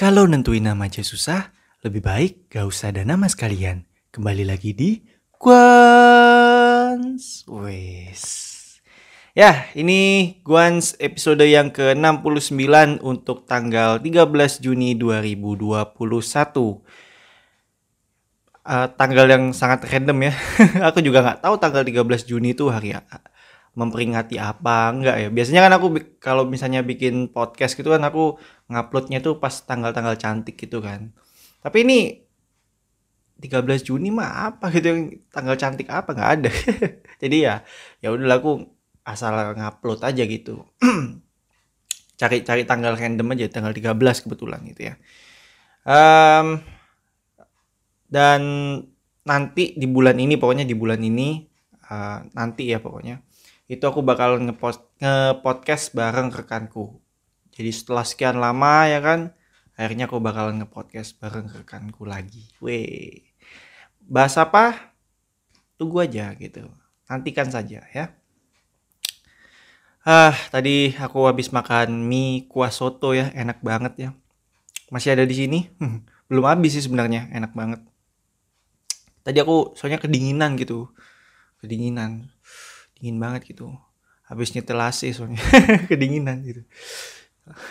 Kalau nentuin nama aja susah, lebih baik gak usah ada nama sekalian. Kembali lagi di Guans. Wes. Ya, ini Guans episode yang ke-69 untuk tanggal 13 Juni 2021. Uh, tanggal yang sangat random ya. aku juga nggak tahu tanggal 13 Juni itu hari memperingati apa enggak ya. Biasanya kan aku kalau misalnya bikin podcast gitu kan aku nguploadnya tuh pas tanggal-tanggal cantik gitu kan. Tapi ini 13 Juni mah apa gitu yang tanggal cantik apa nggak ada. Jadi ya ya udah aku asal ngupload aja gitu. Cari-cari tanggal random aja tanggal 13 kebetulan gitu ya. Um, dan nanti di bulan ini pokoknya di bulan ini uh, nanti ya pokoknya itu aku bakal ngepost nge-podcast bareng rekanku. Jadi setelah sekian lama ya kan, akhirnya aku bakal nge-podcast bareng rekanku lagi. Weh. Bahas apa? Tunggu aja gitu. Nantikan saja ya. Ah, tadi aku habis makan mie kuah soto ya, enak banget ya. Masih ada di sini. Belum habis sih sebenarnya, enak banget. Tadi aku soalnya kedinginan gitu. Kedinginan dingin banget gitu. Habis nyetel AC soalnya kedinginan gitu.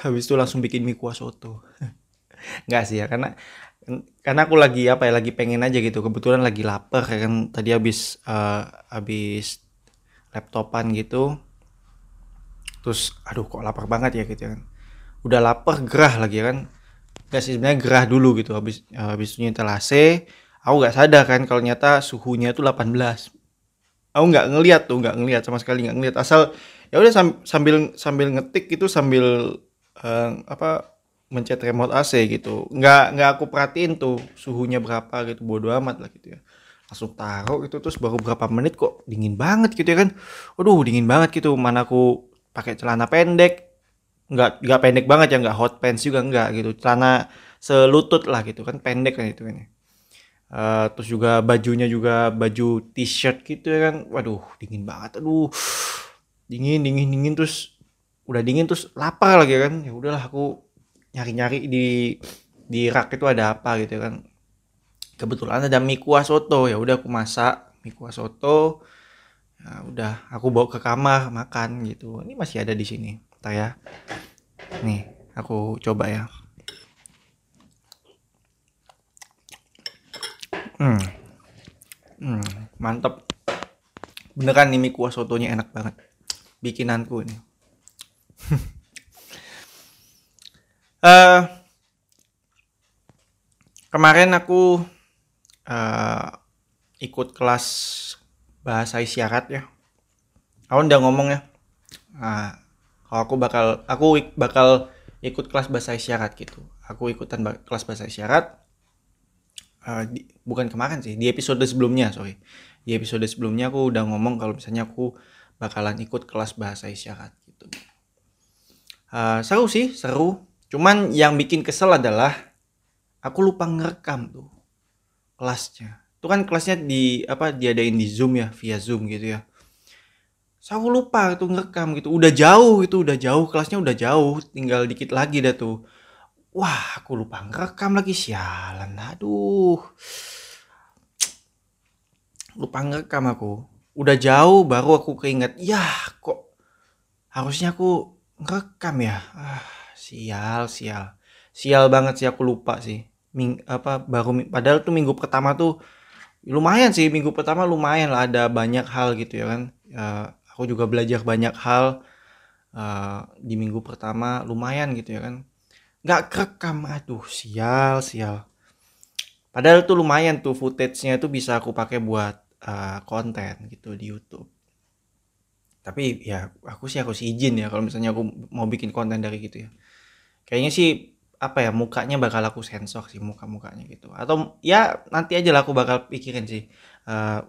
Habis itu langsung bikin mie kuah soto. Nggak sih ya karena karena aku lagi apa ya lagi pengen aja gitu. Kebetulan lagi lapar ya kan. Tadi habis uh, habis laptopan gitu. Terus aduh kok lapar banget ya gitu kan. Udah lapar gerah lagi ya kan. Gak sih sebenarnya gerah dulu gitu. Habis uh, habis nyetel AC aku nggak sadar kan kalau nyata suhunya tuh 18 aku nggak ngelihat tuh nggak ngelihat sama sekali nggak ngelihat asal ya udah sambil sambil ngetik itu sambil uh, apa mencet remote AC gitu. Nggak nggak aku perhatiin tuh suhunya berapa gitu bodo amat lah gitu ya. Langsung taruh itu terus baru berapa menit kok dingin banget gitu ya kan. Aduh dingin banget gitu mana aku pakai celana pendek. Nggak nggak pendek banget ya nggak hot pants juga nggak gitu. Celana selutut lah gitu kan pendek kan itu kan ya Uh, terus juga bajunya juga baju t-shirt gitu ya kan. Waduh dingin banget aduh. Dingin dingin dingin terus udah dingin terus lapar lagi kan. Ya udahlah aku nyari nyari di di rak itu ada apa gitu kan. Kebetulan ada mie kuah soto. Ya udah aku masak mie kuah soto. Ya udah aku bawa ke kamar makan gitu. Ini masih ada di sini. Entah ya. Nih aku coba ya Hmm. Hmm, mantep. Beneran nih mie kuah sotonya enak banget. Bikinanku ini. uh, kemarin aku uh, ikut kelas bahasa isyarat ya. Aku udah ngomong ya. Nah, kalau aku bakal aku bakal ikut kelas bahasa isyarat gitu. Aku ikutan kelas bahasa isyarat uh, di, bukan kemarin sih di episode sebelumnya sorry. Di episode sebelumnya aku udah ngomong kalau misalnya aku bakalan ikut kelas bahasa isyarat gitu. Uh, seru sih seru. Cuman yang bikin kesel adalah aku lupa ngerekam tuh kelasnya. Itu kan kelasnya di apa diadain di zoom ya via zoom gitu ya. Aku lupa tuh ngerekam gitu. Udah jauh itu udah jauh kelasnya udah jauh tinggal dikit lagi dah tuh Wah, aku lupa ngerekam lagi sialan. Aduh. Lupa ngerekam aku. Udah jauh baru aku keinget. Ya, kok harusnya aku ngerekam ya. Ah, sial, sial. Sial banget sih aku lupa sih. Ming apa baru padahal tuh minggu pertama tuh lumayan sih minggu pertama lumayan lah ada banyak hal gitu ya kan. Uh, aku juga belajar banyak hal uh, di minggu pertama lumayan gitu ya kan nggak kerekam. Aduh sial sial. Padahal tuh lumayan tuh footage-nya tuh bisa aku pakai buat uh, konten gitu di YouTube. Tapi ya aku sih aku sih izin ya kalau misalnya aku mau bikin konten dari gitu ya. Kayaknya sih apa ya mukanya bakal aku sensor sih muka mukanya gitu. Atau ya nanti aja lah aku bakal pikirin sih uh,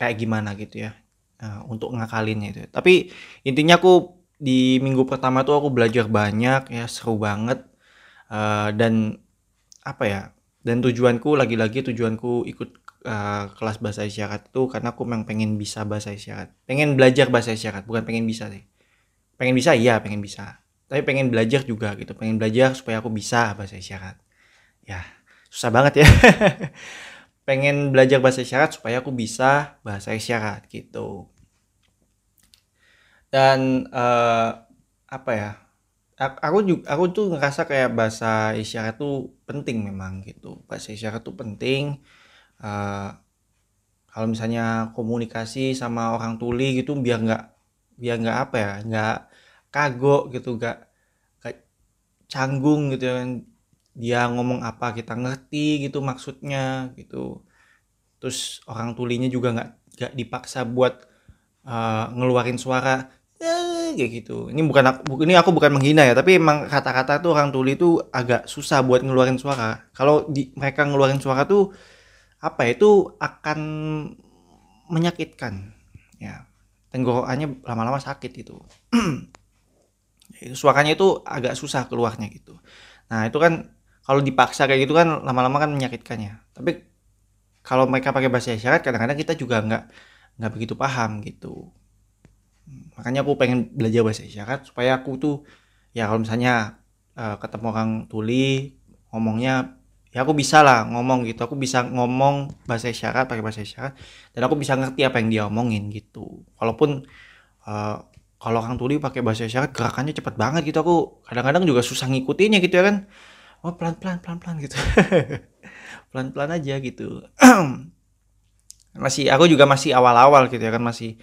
kayak gimana gitu ya uh, untuk ngakalinnya itu. Tapi intinya aku di minggu pertama tuh aku belajar banyak ya seru banget. Uh, dan apa ya dan tujuanku lagi-lagi tujuanku ikut uh, kelas bahasa isyarat itu karena aku memang pengen bisa bahasa isyarat. Pengen belajar bahasa isyarat bukan pengen bisa sih. Pengen bisa iya pengen bisa. Tapi pengen belajar juga gitu pengen belajar supaya aku bisa bahasa isyarat. Ya susah banget ya. Pengen belajar bahasa isyarat supaya aku bisa bahasa isyarat gitu dan uh, apa ya aku juga aku tuh ngerasa kayak bahasa isyarat tuh penting memang gitu. Bahasa isyarat tuh penting uh, kalau misalnya komunikasi sama orang tuli gitu biar nggak biar nggak apa ya nggak kagok gitu nggak canggung gitu kan. Dia ngomong apa kita ngerti gitu maksudnya gitu. Terus orang tulinya juga nggak nggak dipaksa buat uh, ngeluarin suara kayak gitu. Ini bukan aku ini aku bukan menghina ya tapi emang kata-kata tuh orang tuli itu agak susah buat ngeluarin suara. Kalau di mereka ngeluarin suara tuh apa ya, itu akan menyakitkan. Ya tenggorokannya lama-lama sakit itu suaranya itu agak susah keluarnya gitu. Nah itu kan kalau dipaksa kayak gitu kan lama-lama kan menyakitkannya. Tapi kalau mereka pakai bahasa isyarat kadang-kadang kita juga nggak nggak begitu paham gitu makanya aku pengen belajar bahasa isyarat supaya aku tuh ya kalau misalnya uh, ketemu orang tuli ngomongnya ya aku bisa lah ngomong gitu. Aku bisa ngomong bahasa isyarat pakai bahasa isyarat dan aku bisa ngerti apa yang dia omongin gitu. Walaupun uh, kalau orang tuli pakai bahasa isyarat gerakannya cepat banget gitu. Aku kadang-kadang juga susah ngikutinnya gitu ya kan. Oh pelan pelan pelan pelan gitu. Pelan pelan aja gitu. Masih aku juga masih awal awal gitu ya kan masih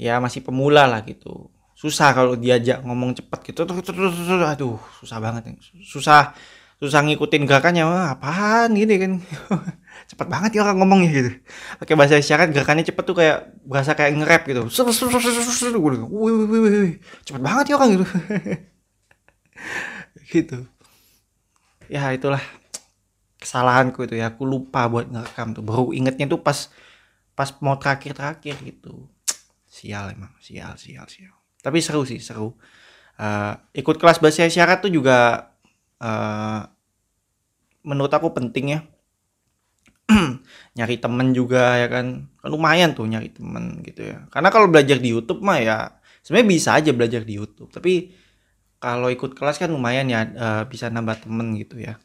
ya masih pemula lah gitu. Susah kalau diajak ngomong cepet gitu. Aduh susah banget susah susah ngikutin gerakannya Wah, apaan gini kan? Cepet banget ya orang ngomongnya gitu. Pakai bahasa isyarat gerakannya cepet tuh kayak berasa kayak nge-rap gitu. Cepet banget ya orang gitu. Gitu. Ya itulah kesalahanku itu ya. Aku lupa buat ngerekam tuh. Baru ingetnya tuh pas pas mau terakhir terakhir gitu sial emang sial sial sial. Tapi seru sih seru. Uh, ikut kelas bahasa isyarat tuh juga uh, menurut aku penting ya. Nyari temen juga ya kan. kan lumayan tuh nyari temen gitu ya. Karena kalau belajar di YouTube mah ya sebenarnya bisa aja belajar di YouTube. Tapi kalau ikut kelas kan lumayan ya uh, bisa nambah temen gitu ya.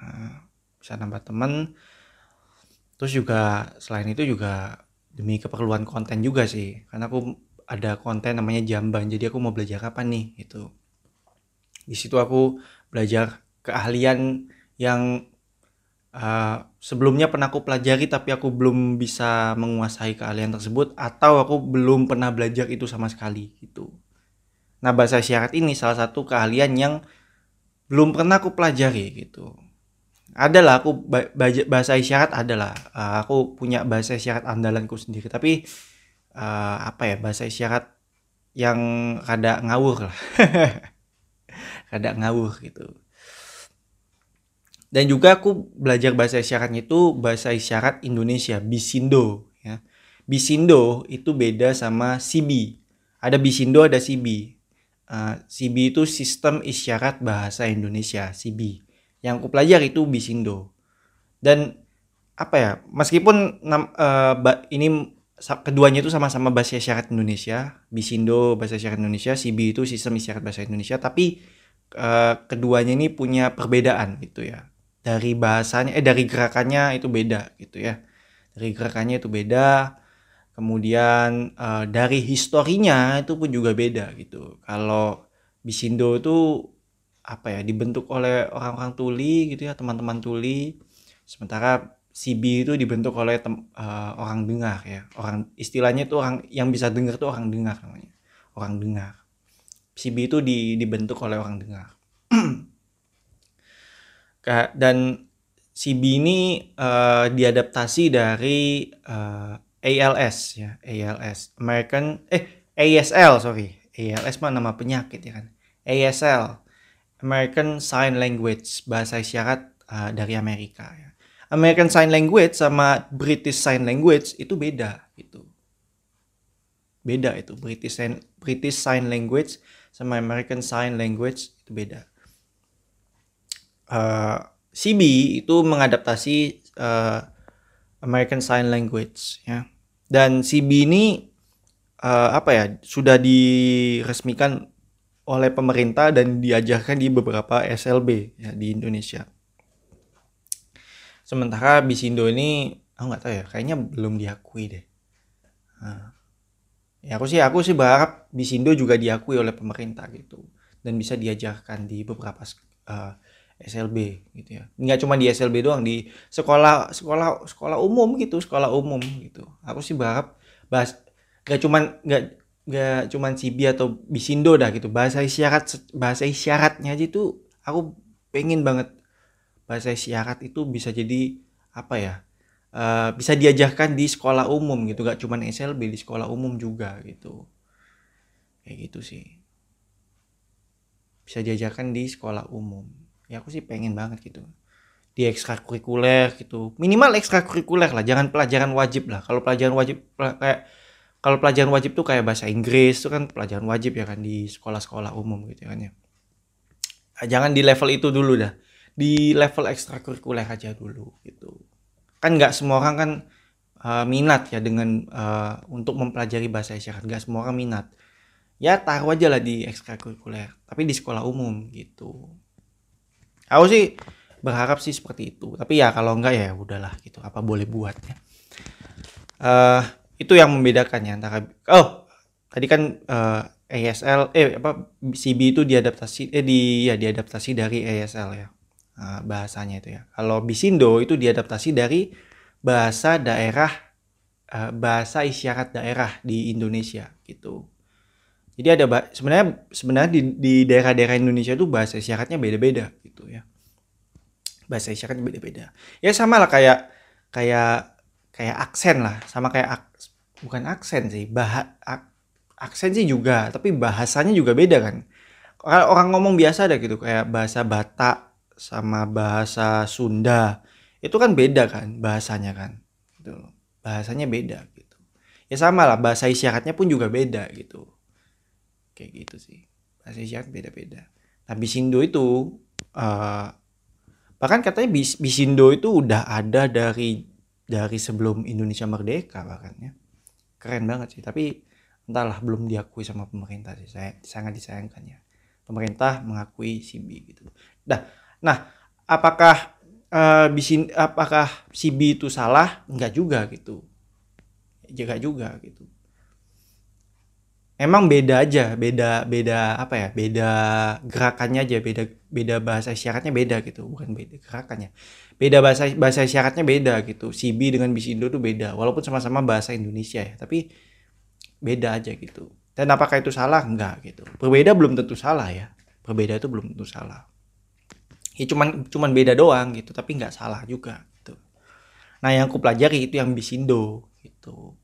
Uh, bisa nambah temen. Terus juga selain itu juga demi keperluan konten juga sih. Karena aku ada konten namanya jamban jadi aku mau belajar apa nih itu di situ aku belajar keahlian yang uh, sebelumnya pernah aku pelajari tapi aku belum bisa menguasai keahlian tersebut atau aku belum pernah belajar itu sama sekali gitu. Nah bahasa syarat ini salah satu keahlian yang belum pernah aku pelajari gitu adalah aku bahasa isyarat adalah. Uh, aku punya bahasa isyarat andalanku sendiri. Tapi uh, apa ya bahasa isyarat yang kada ngawur lah. Kada ngawur gitu. Dan juga aku belajar bahasa isyaratnya itu bahasa isyarat Indonesia Bisindo ya. Bisindo itu beda sama CB ada Bisindo ada CB uh, CB itu sistem isyarat bahasa Indonesia CB yang aku pelajari itu Bisindo. Dan apa ya meskipun uh, ini keduanya itu sama-sama bahasa isyarat Indonesia Bisindo bahasa isyarat Indonesia CB itu sistem isyarat bahasa Indonesia tapi uh, keduanya ini punya perbedaan gitu ya. Dari bahasanya eh dari gerakannya itu beda gitu ya. Dari gerakannya itu beda kemudian uh, dari historinya itu pun juga beda gitu. Kalau Bisindo itu apa ya dibentuk oleh orang-orang tuli gitu ya teman-teman tuli. Sementara CB itu dibentuk oleh tem, uh, orang dengar ya. Orang istilahnya itu orang yang bisa dengar itu orang dengar namanya. Orang dengar. CB itu di, dibentuk oleh orang dengar. Dan CB ini uh, diadaptasi dari uh, ALS ya ALS American eh ASL sorry. ALS mah nama penyakit ya kan. ASL American Sign Language, bahasa isyarat uh, dari Amerika ya. American Sign Language sama British Sign Language itu beda gitu. Beda itu British Sign, British Sign Language sama American Sign Language itu beda. Uh, CB itu mengadaptasi uh, American Sign Language ya. Dan CB ini uh, apa ya sudah diresmikan oleh pemerintah dan diajarkan di beberapa SLB ya di Indonesia. Sementara Bisindo ini aku nggak tahu ya, kayaknya belum diakui deh. Nah, ya aku sih aku sih berharap Bisindo juga diakui oleh pemerintah gitu dan bisa diajarkan di beberapa uh, eh, SLB gitu ya. Nggak cuma di SLB doang di sekolah sekolah sekolah umum gitu, sekolah umum gitu. Aku sih berharap bahas nggak cuma nggak nggak cuman Cibi atau Bisindo dah gitu. Bahasa isyarat bahasa isyaratnya aja itu aku pengen banget bahasa isyarat itu bisa jadi apa ya uh, bisa diajarkan di sekolah umum gitu. Gak cuman SLB di sekolah umum juga gitu. Kayak gitu sih. Bisa diajarkan di sekolah umum. Ya aku sih pengen banget gitu. Di ekstrakurikuler gitu. Minimal ekstrakurikuler lah jangan pelajaran wajib lah. Kalau pelajaran wajib kayak kalau pelajaran wajib tuh kayak bahasa Inggris itu kan pelajaran wajib ya kan di sekolah-sekolah umum gitu kan ya. Nah, jangan di level itu dulu dah. Di level ekstrakurikuler aja dulu gitu. Kan nggak semua orang kan uh, minat ya dengan uh, untuk mempelajari bahasa isyarat. Nggak semua orang minat. Ya taruh aja lah di ekstrakurikuler. Tapi di sekolah umum gitu. Aku sih berharap sih seperti itu. Tapi ya kalau enggak ya udahlah gitu. Apa boleh buat ya. Uh, itu yang membedakannya antara oh tadi kan uh, eh, ASL eh apa CB itu diadaptasi eh di ya diadaptasi dari ASL ya uh, bahasanya itu ya. Kalau Bisindo itu diadaptasi dari bahasa daerah uh, bahasa isyarat daerah di Indonesia gitu. Jadi ada sebenarnya sebenarnya di, di daerah-daerah Indonesia itu bahasa isyaratnya beda-beda gitu ya. Bahasa isyaratnya beda-beda. Ya sama lah kayak kayak kayak aksen lah sama kayak bukan aksen sih bah ak, aksen sih juga tapi bahasanya juga beda kan. Kalau orang ngomong biasa ada gitu kayak bahasa Batak sama bahasa Sunda itu kan beda kan bahasanya kan gitu bahasanya beda gitu. Ya sama lah bahasa isyaratnya pun juga beda gitu. Kayak gitu sih bahasa isyarat beda-beda. Nah Bisindo itu uh, bahkan katanya Bisindo itu udah ada dari dari sebelum Indonesia merdeka bahkan ya keren banget sih. Tapi entahlah belum diakui sama pemerintah sih. Saya sangat disayangkan ya. Pemerintah mengakui CB gitu. Dah nah apakah uh, bisin apakah CB itu salah? Enggak juga gitu. Jaga juga gitu emang beda aja beda beda apa ya beda gerakannya aja beda beda bahasa isyaratnya beda gitu. Bukan beda gerakannya. Beda bahasa bahasa isyaratnya beda gitu. CB dengan Bisindo tuh beda walaupun sama-sama bahasa Indonesia ya tapi beda aja gitu. Dan apakah itu salah? Enggak gitu. Berbeda belum tentu salah ya. Berbeda itu belum tentu salah. Ya cuman cuman beda doang gitu tapi nggak salah juga gitu. Nah yang aku pelajari itu yang Bisindo gitu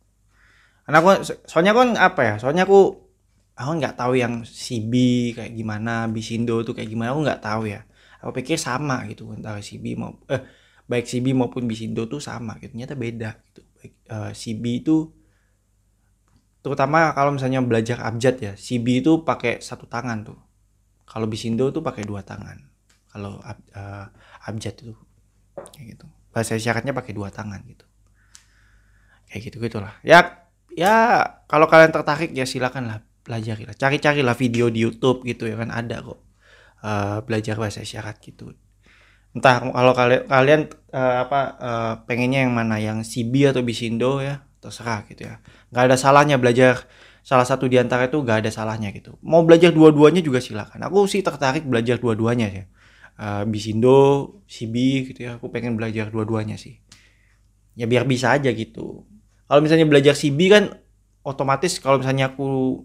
karena aku soalnya kan apa ya soalnya aku aku nggak tahu yang CB kayak gimana Bisindo tuh kayak gimana aku nggak tahu ya. Aku pikir sama gitu antara CB mau eh baik CB maupun Bisindo tuh sama gitu ternyata beda gitu. Baik eh, CB itu terutama kalau misalnya belajar abjad ya CB itu pakai satu tangan tuh. Kalau Bisindo tuh pakai dua tangan kalau ab, uh, abjad itu kayak gitu. Bahasa isyaratnya pakai dua tangan gitu. Kayak gitu gitulah ya ya kalau kalian tertarik ya silakan lah pelajari lah. Cari-carilah video di YouTube gitu ya kan ada kok. Uh, belajar bahasa isyarat gitu. Entah kalau kalian kalian uh, apa uh, pengennya yang mana? Yang CB atau Bisindo ya terserah gitu ya. Nggak ada salahnya belajar. Salah satu di antara itu nggak ada salahnya gitu. Mau belajar dua-duanya juga silakan. Aku sih tertarik belajar dua-duanya ya uh, Bisindo CB gitu ya. Aku pengen belajar dua-duanya sih. Ya biar bisa aja gitu kalau misalnya belajar CB kan otomatis kalau misalnya aku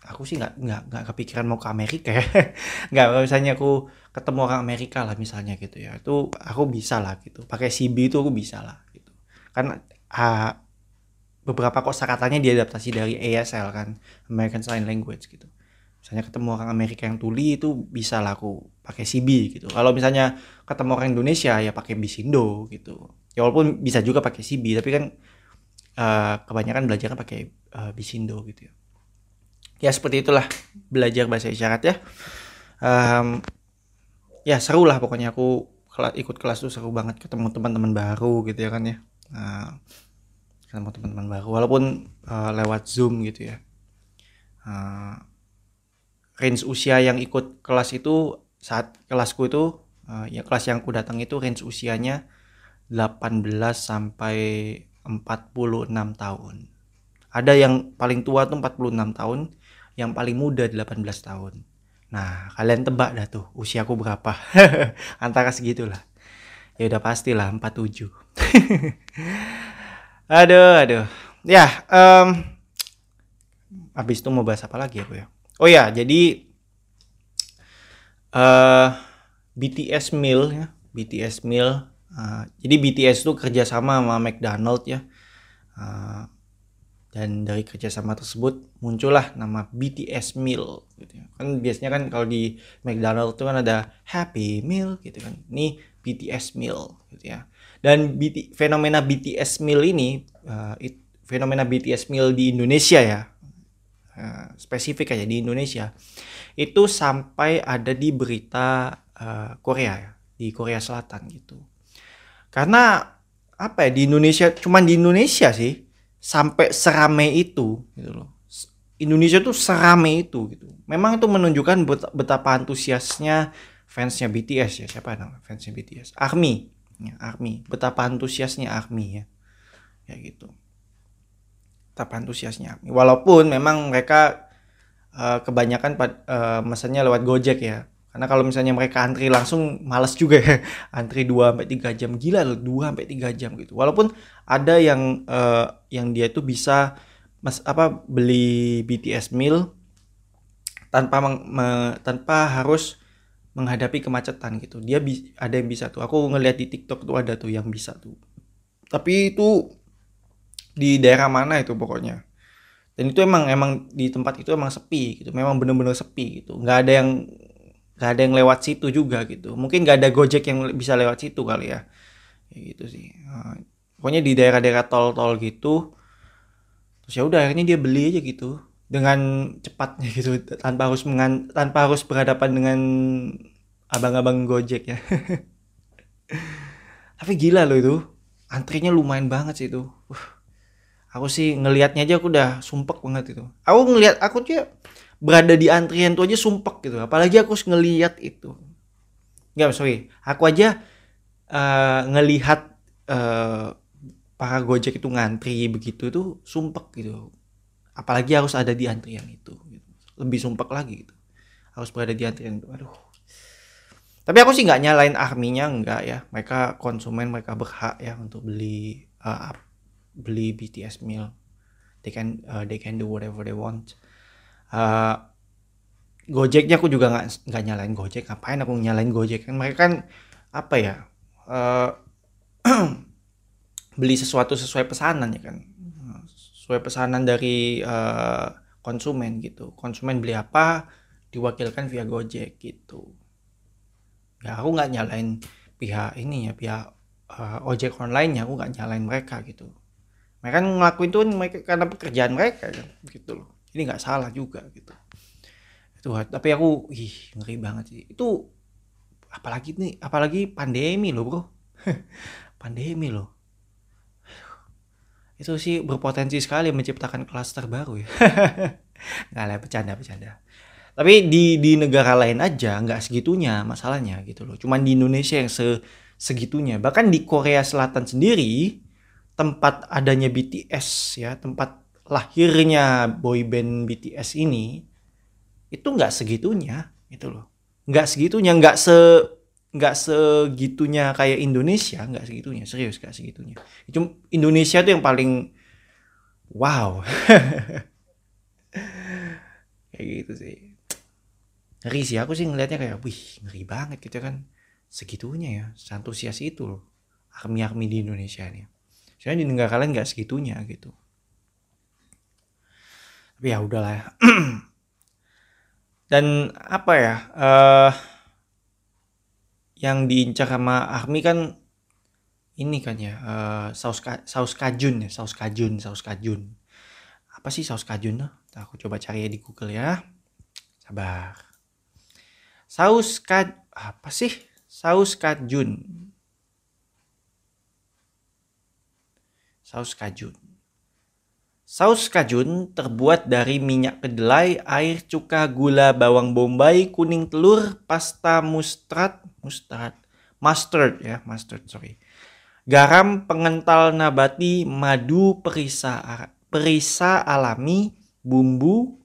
aku sih nggak nggak nggak kepikiran mau ke Amerika ya. Nggak kalau misalnya aku ketemu orang Amerika lah misalnya gitu ya. Itu aku bisa lah gitu. Pakai CB itu aku bisa lah gitu. Kan uh, beberapa kosakatanya diadaptasi dari ASL kan American Sign Language gitu. Misalnya ketemu orang Amerika yang tuli itu bisa lah aku pakai CB gitu. Kalau misalnya ketemu orang Indonesia ya pakai Bisindo gitu. Ya walaupun bisa juga pakai CB tapi kan uh, kebanyakan belajarnya pakai uh, Bisindo gitu ya. Ya seperti itulah belajar bahasa isyarat ya. Um, ya seru lah pokoknya. Aku ikut kelas tuh seru banget. Ketemu teman-teman baru gitu ya kan ya. Uh, ketemu teman-teman baru. Walaupun uh, lewat zoom gitu ya. Uh, range usia yang ikut kelas itu saat kelasku itu uh, ya kelas yang aku datang itu range usianya 18 sampai 46 tahun. Ada yang paling tua tuh 46 tahun, yang paling muda 18 tahun. Nah, kalian tebak dah tuh usiaku berapa. Antara segitulah. Ya udah pastilah 47. aduh, aduh. Ya, um, habis itu mau bahas apa lagi aku ya? Oh ya, jadi uh, BTS Meal ya, BTS Meal. Uh, jadi BTS itu kerjasama sama McDonald ya. Uh, dan dari kerjasama tersebut muncullah nama BTS Meal gitu ya. kan biasanya kan kalau di McDonald itu kan ada Happy Meal gitu kan ini BTS Meal gitu ya dan BT, fenomena BTS Meal ini uh, it, fenomena BTS Meal di Indonesia ya uh, spesifik aja di Indonesia itu sampai ada di berita uh, Korea ya di Korea Selatan gitu karena apa ya di Indonesia cuman di Indonesia sih sampai serame itu gitu loh. Indonesia tuh serame itu gitu. Memang itu menunjukkan betapa antusiasnya fansnya BTS ya. Siapa nama fansnya BTS? ARMY. Ya, ARMY. Betapa antusiasnya ARMY ya. Ya gitu. Betapa antusiasnya ARMY. Walaupun memang mereka uh, kebanyakan uh, mesennya lewat Gojek ya. Karena kalau misalnya mereka antri langsung males juga ya. antri 2 sampai 3 jam gila loh, 2 sampai 3 jam gitu. Walaupun ada yang uh, yang dia tuh bisa mas apa beli BTS meal tanpa meng, me, tanpa harus menghadapi kemacetan gitu. Dia bi ada yang bisa tuh. Aku ngeliat di TikTok tuh ada tuh yang bisa tuh. Tapi itu di daerah mana itu pokoknya. Dan itu emang emang di tempat itu emang sepi gitu. Memang bener-bener sepi gitu. Nggak ada yang nggak ada yang lewat situ juga gitu. Mungkin nggak ada gojek yang bisa lewat situ kali ya. Kayak gitu sih. Nah, pokoknya di daerah-daerah tol-tol gitu terus ya udah akhirnya dia beli aja gitu. Dengan cepatnya gitu tanpa harus mengan tanpa harus berhadapan dengan abang-abang gojek ya. Tapi gila loh itu. Antrinya lumayan banget sih itu. Uh, aku sih ngelihatnya aja aku udah sumpek banget itu. Aku ngelihat aku tuh berada di antrian tuh aja sumpek gitu. Apalagi aku ngelihat itu. Nggak sorry. Aku aja uh, ngelihat uh, para gojek itu ngantri begitu tuh sumpek gitu. Apalagi harus ada di antrian itu gitu. lebih sumpek lagi gitu. Harus berada di antrian itu. Aduh. Tapi aku sih nggak nyalain arminya nggak ya. Mereka konsumen mereka berhak ya untuk beli uh, beli BTS meal. They can uh, they can do whatever they want uh, Gojeknya aku juga nggak nggak nyalain Gojek. Ngapain aku nyalain Gojek? Kan mereka kan apa ya uh, beli sesuatu sesuai pesanan ya kan? Sesuai pesanan dari uh, konsumen gitu. Konsumen beli apa diwakilkan via Gojek gitu. Ya aku nggak nyalain pihak ini ya pihak uh, ojek online ya aku nggak nyalain mereka gitu. Mereka ngelakuin tuh mereka karena pekerjaan mereka kan gitu loh ini nggak salah juga gitu. Itu tapi aku ih ngeri banget sih. Itu apalagi nih apalagi pandemi loh bro. Pandemi loh. Itu sih berpotensi sekali menciptakan klaster baru ya. Nggak lah bercanda bercanda. Tapi di di negara lain aja nggak segitunya masalahnya gitu loh. Cuman di Indonesia yang se segitunya. Bahkan di Korea Selatan sendiri tempat adanya BTS ya tempat lahirnya boyband BTS ini itu nggak segitunya itu loh. Nggak segitunya nggak se nggak segitunya kayak Indonesia nggak segitunya. Serius nggak segitunya. Itu Indonesia tuh yang paling wow. Kayak gitu sih. Ngeri sih aku sih ngelihatnya kayak wih ngeri banget gitu kan. Segitunya ya santusias itu loh army-army di Indonesia nih soalnya di negara lain nggak segitunya gitu tapi ya udahlah ya. dan apa ya uh, yang diincar sama Army kan ini kan ya uh, saus ka, saus kajun ya saus kajun saus kajun. Apa sih saus kajun tuh? Aku coba cari ya di Google ya. Sabar. Saus kaj apa sih? Saus kajun. Saus kajun Saus kajun terbuat dari minyak kedelai, air, cuka, gula, bawang bombay, kuning telur, pasta mustard, mustard, mustard ya, mustard sorry. Garam, pengental nabati, madu, perisa, perisa alami, bumbu,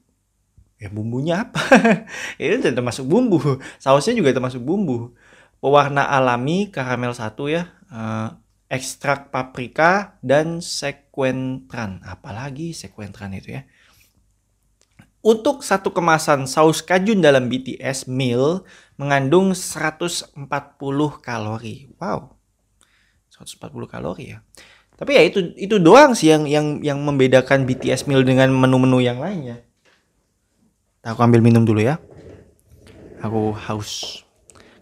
ya bumbunya apa? Ini termasuk bumbu. Sausnya juga termasuk bumbu. Pewarna alami, karamel satu ya. Uh, ekstrak paprika dan sequentran. Apalagi sequentran itu ya. Untuk satu kemasan saus kajun dalam BTS meal mengandung 140 kalori. Wow. 140 kalori ya. Tapi ya itu itu doang sih yang yang yang membedakan BTS meal dengan menu-menu yang lainnya. Aku ambil minum dulu ya. Aku haus.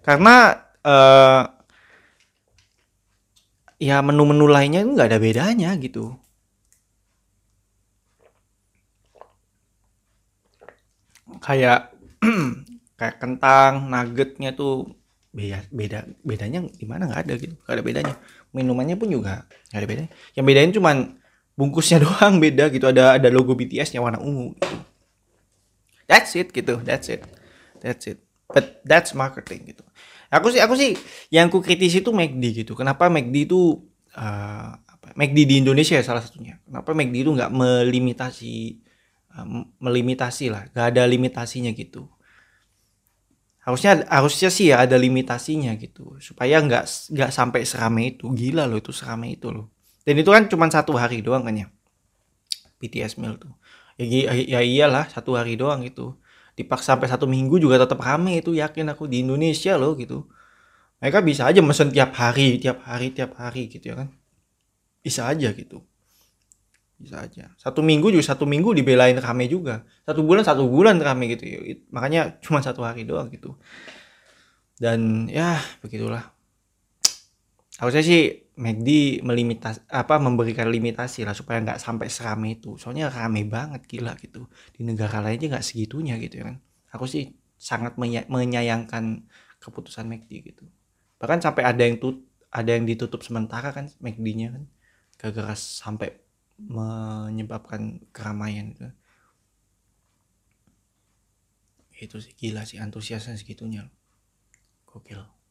Karena uh, ya menu-menu lainnya nggak ada bedanya gitu. Kayak kayak kentang nuggetnya tuh beda beda bedanya di mana? Nggak ada gitu nggak ada bedanya. Minumannya pun juga nggak ada bedanya. Yang bedain cuman bungkusnya doang beda gitu. Ada ada logo BTS-nya warna ungu gitu. that's it gitu that's it. That's it. But that's marketing gitu Aku sih aku sih yang ku kritisi itu McD gitu. Kenapa McD itu uh, apa, McD di Indonesia ya salah satunya. Kenapa McD itu nggak melimitasi uh, melimitasi lah, nggak ada limitasinya gitu. Harusnya harusnya sih ya ada limitasinya gitu supaya nggak nggak sampai seramai itu. Gila loh itu seramai itu loh. Dan itu kan cuma satu hari doang kan ya. BTS meal tuh. Ya, ya iyalah satu hari doang gitu dipaksa sampai satu minggu juga tetap rame itu yakin aku di Indonesia loh gitu. Mereka bisa aja mesen tiap hari tiap hari tiap hari gitu ya kan. Bisa aja gitu. Bisa aja. Satu minggu juga satu minggu dibelain rame juga. Satu bulan satu bulan rame gitu. Ya makanya cuma satu hari doang gitu. Dan ya begitulah. Harusnya sih McD melimitasi apa memberikan limitasi lah supaya nggak sampai serame itu. Soalnya rame banget gila gitu. Di negara lainnya nggak segitunya gitu ya kan. Aku sih sangat menyayangkan keputusan McD gitu. Bahkan sampai ada yang tut ada yang ditutup sementara kan McD-nya kan. Gara-gara sampai menyebabkan keramaian itu. Itu sih gila sih antusiasnya segitunya. Gokil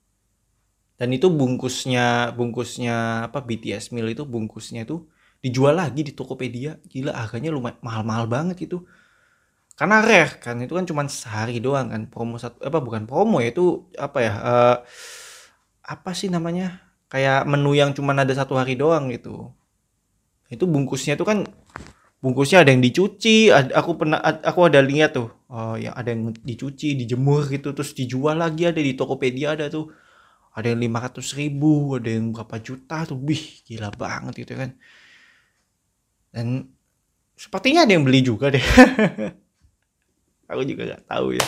dan itu bungkusnya bungkusnya apa BTS meal itu bungkusnya itu dijual lagi di Tokopedia. Gila harganya lumayan mahal-mahal banget itu. Karena rare kan itu kan cuma sehari doang kan promo satu apa bukan promo ya itu apa ya uh, apa sih namanya kayak menu yang cuma ada satu hari doang gitu. Itu bungkusnya itu kan bungkusnya ada yang dicuci ada, aku pernah aku ada lihat tuh oh ya ada yang dicuci dijemur gitu terus dijual lagi ada di Tokopedia ada tuh ada yang 500 ribu ada yang berapa juta tuh. Bih gila banget gitu kan. Dan sepertinya ada yang beli juga deh. Aku juga nggak tahu ya.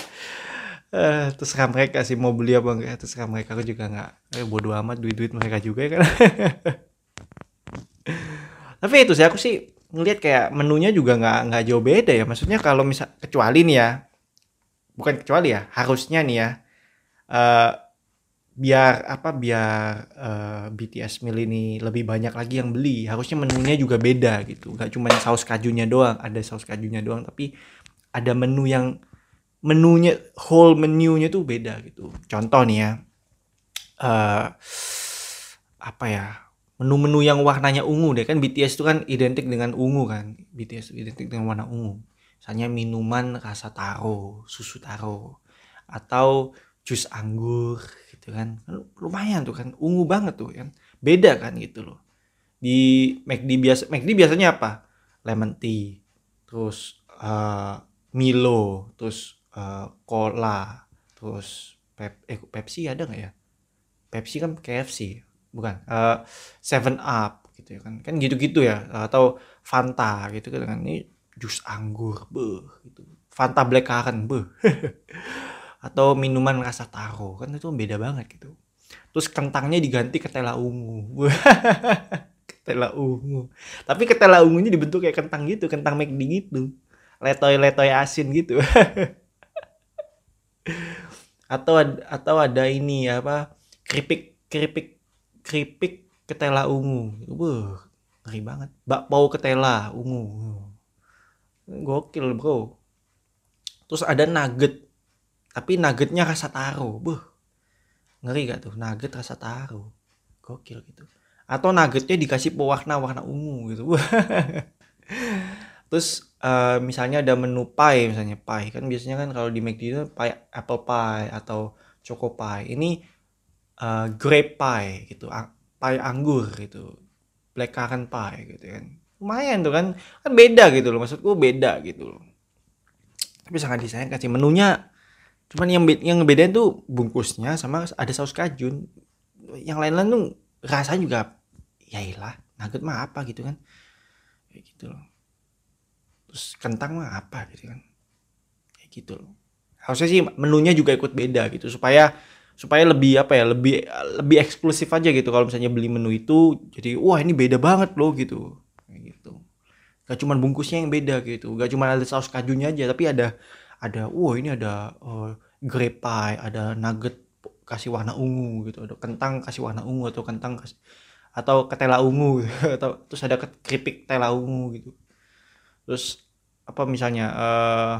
Uh, terserah mereka sih mau beli apa enggak terserah mereka. Aku juga nggak eh, bodo amat duit duit mereka juga ya kan. Tapi itu sih aku sih ngelihat kayak menunya juga nggak nggak jauh beda ya. Maksudnya kalau misal kecuali nih ya bukan kecuali ya harusnya nih ya uh, biar apa biar uh, eh, BTS Meal ini lebih banyak lagi yang beli. Harusnya menunya juga beda gitu. Nggak cuma saus kajunya doang ada saus kajunya doang tapi ada menu yang menunya whole menunya tuh beda gitu. Contoh nih ya uh, apa ya menu-menu yang warnanya ungu deh. Kan BTS itu kan identik dengan ungu kan. BTS identik dengan warna ungu. Misalnya minuman rasa taro susu taro atau jus anggur gitu kan. Lumayan tuh kan ungu banget tuh kan. Beda kan gitu loh. Di McD biasa McD biasanya apa? Lemon tea terus uh, Milo terus uh, cola terus pep eh, Pepsi ada nggak ya? Pepsi kan KFC bukan uh, Seven Up gitu ya kan. Kan gitu-gitu ya atau Fanta gitu kan. Ini jus anggur beh gitu. Fanta black currant beh atau minuman rasa taro kan itu beda banget gitu. Terus kentangnya diganti ketela ungu. Ketela ungu. Tapi ketela ungunya dibentuk kayak kentang gitu kentang McD gitu. Letoy letoy asin gitu. Atau atau ada ini apa keripik keripik keripik ketela ungu. Wah, ngeri banget. Bakpao ketela ungu. Gokil bro. Terus ada nugget tapi nuggetnya rasa taro. Buh ngeri gak tuh? Nugget rasa taro. Gokil gitu. Atau nuggetnya dikasih pewarna warna ungu gitu. Terus uh, misalnya ada menu pie misalnya pie. Kan biasanya kan kalau di McD itu pie apple pie atau choco pie. Ini uh, grape pie gitu pie anggur gitu. Blackcurrant pie gitu kan. Lumayan tuh kan. Kan beda gitu loh. Maksudku beda gitu loh. Tapi sangat disayangkan sih. Menunya cuman yang yang ngebedain tuh bungkusnya sama ada saus kajun. Yang lain-lain tuh rasanya juga ya ilah nugget mah apa? gitu kan. Kayak gitu loh. Terus kentang mah apa gitu kan. Kayak gitu loh. Harusnya sih menunya juga ikut beda gitu supaya supaya lebih apa ya lebih lebih eksklusif aja gitu. Kalau misalnya beli menu itu jadi wah ini beda banget loh gitu. Gak cuma bungkusnya yang beda gitu. Gak cuma ada saus kajunya aja tapi ada ada wah ini ada uh, grape pie ada nugget kasih warna ungu gitu ada kentang kasih warna ungu atau kentang kasih atau ketela ungu gitu. atau terus ada keripik tela ungu gitu. Terus apa misalnya uh,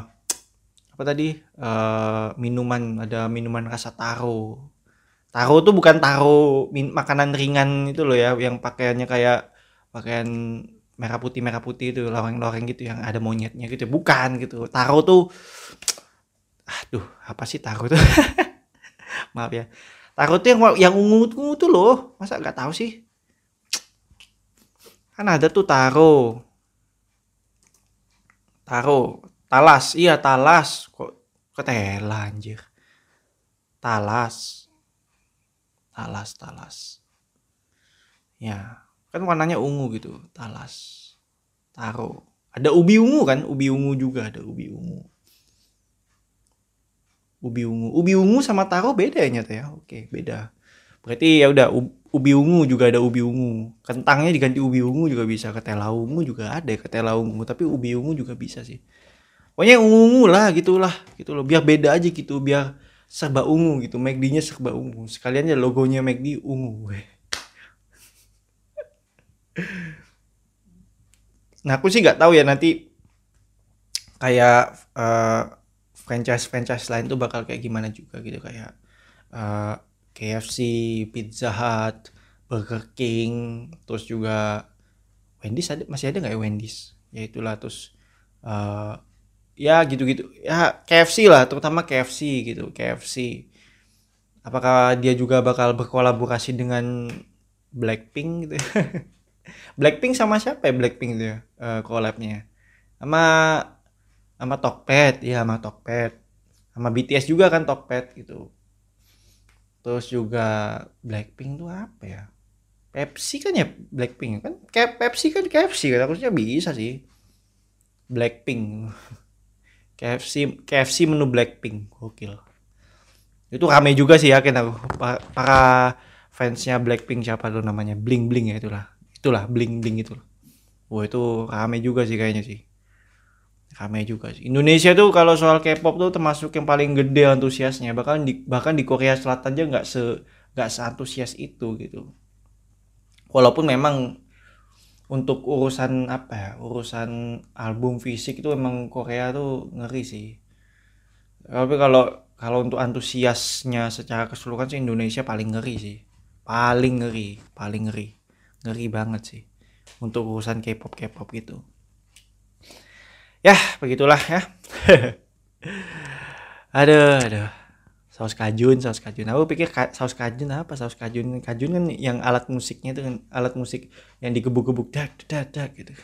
apa tadi uh, minuman ada minuman rasa taro. Taro tuh bukan taro min makanan ringan itu loh ya yang pakaiannya kayak pakaian merah putih merah putih itu loreng-loreng gitu yang ada monyetnya gitu. Bukan gitu. Taro tuh aduh apa sih taro tuh maaf ya. Taro tuh yang yang ungu ungu tuh loh. Masa nggak tahu sih? Kan ada tuh taro. Taro. Talas. Iya talas. Kok ketela anjir. Talas. Talas talas. Ya kan warnanya ungu gitu. Talas. Taro. Ada ubi ungu kan? Ubi ungu juga ada ubi ungu ubi ungu. Ubi ungu sama taro beda ya nyata ya oke beda. Berarti ya udah ubi ungu juga ada ubi ungu. Kentangnya diganti ubi ungu juga bisa ketela ungu juga ada ketela ungu. Tapi ubi ungu juga bisa sih. Pokoknya ungu ungu lah gitulah gitu loh. Biar beda aja gitu biar serba ungu gitu. McD-nya serba ungu. Sekalian ya logonya McD ungu. Nah aku sih nggak tahu ya nanti kayak uh, franchise franchise lain tuh bakal kayak gimana juga gitu. Kayak uh, eh, KFC, Pizza Hut, Burger King, terus juga Wendy's ada masih ada nggak ya Wendy's? Ya itulah terus uh, ya gitu-gitu. Ya KFC lah terutama KFC gitu KFC apakah dia juga bakal berkolaborasi dengan Blackpink gitu? Blackpink sama siapa ya Blackpink itu ya uh, collabnya? Sama sama Tokped ya sama Tokped. Sama BTS juga kan Tokped gitu. Terus juga Blackpink tuh apa ya? Pepsi kan ya Blackpink kan? Kayak Pepsi kan KFC kan harusnya bisa sih. Blackpink. KFC KFC menu Blackpink gokil. Itu rame juga sih yakin aku. Para fansnya Blackpink siapa tuh namanya? Bling Bling ya itulah. Itulah bling bling itu wah itu rame juga sih kayaknya sih rame juga sih. Indonesia tuh kalau soal K-pop tuh termasuk yang paling gede antusiasnya. Bahkan di bahkan di Korea Selatan aja nggak se nggak seantusias itu gitu. Walaupun memang untuk urusan apa ya urusan album fisik itu emang Korea tuh ngeri sih. Tapi kalau kalau untuk antusiasnya secara keseluruhan sih Indonesia paling ngeri sih. Paling ngeri paling ngeri. Ngeri banget sih untuk urusan K-pop K-pop gitu ya begitulah ya. Aduh aduh. Saus kajun saus kajun. Aku pikir ka, saus kajun apa? Saus kajun kajun kan yang alat musiknya itu kan alat musik yang digebuk-gebuk dak dak dak gitu.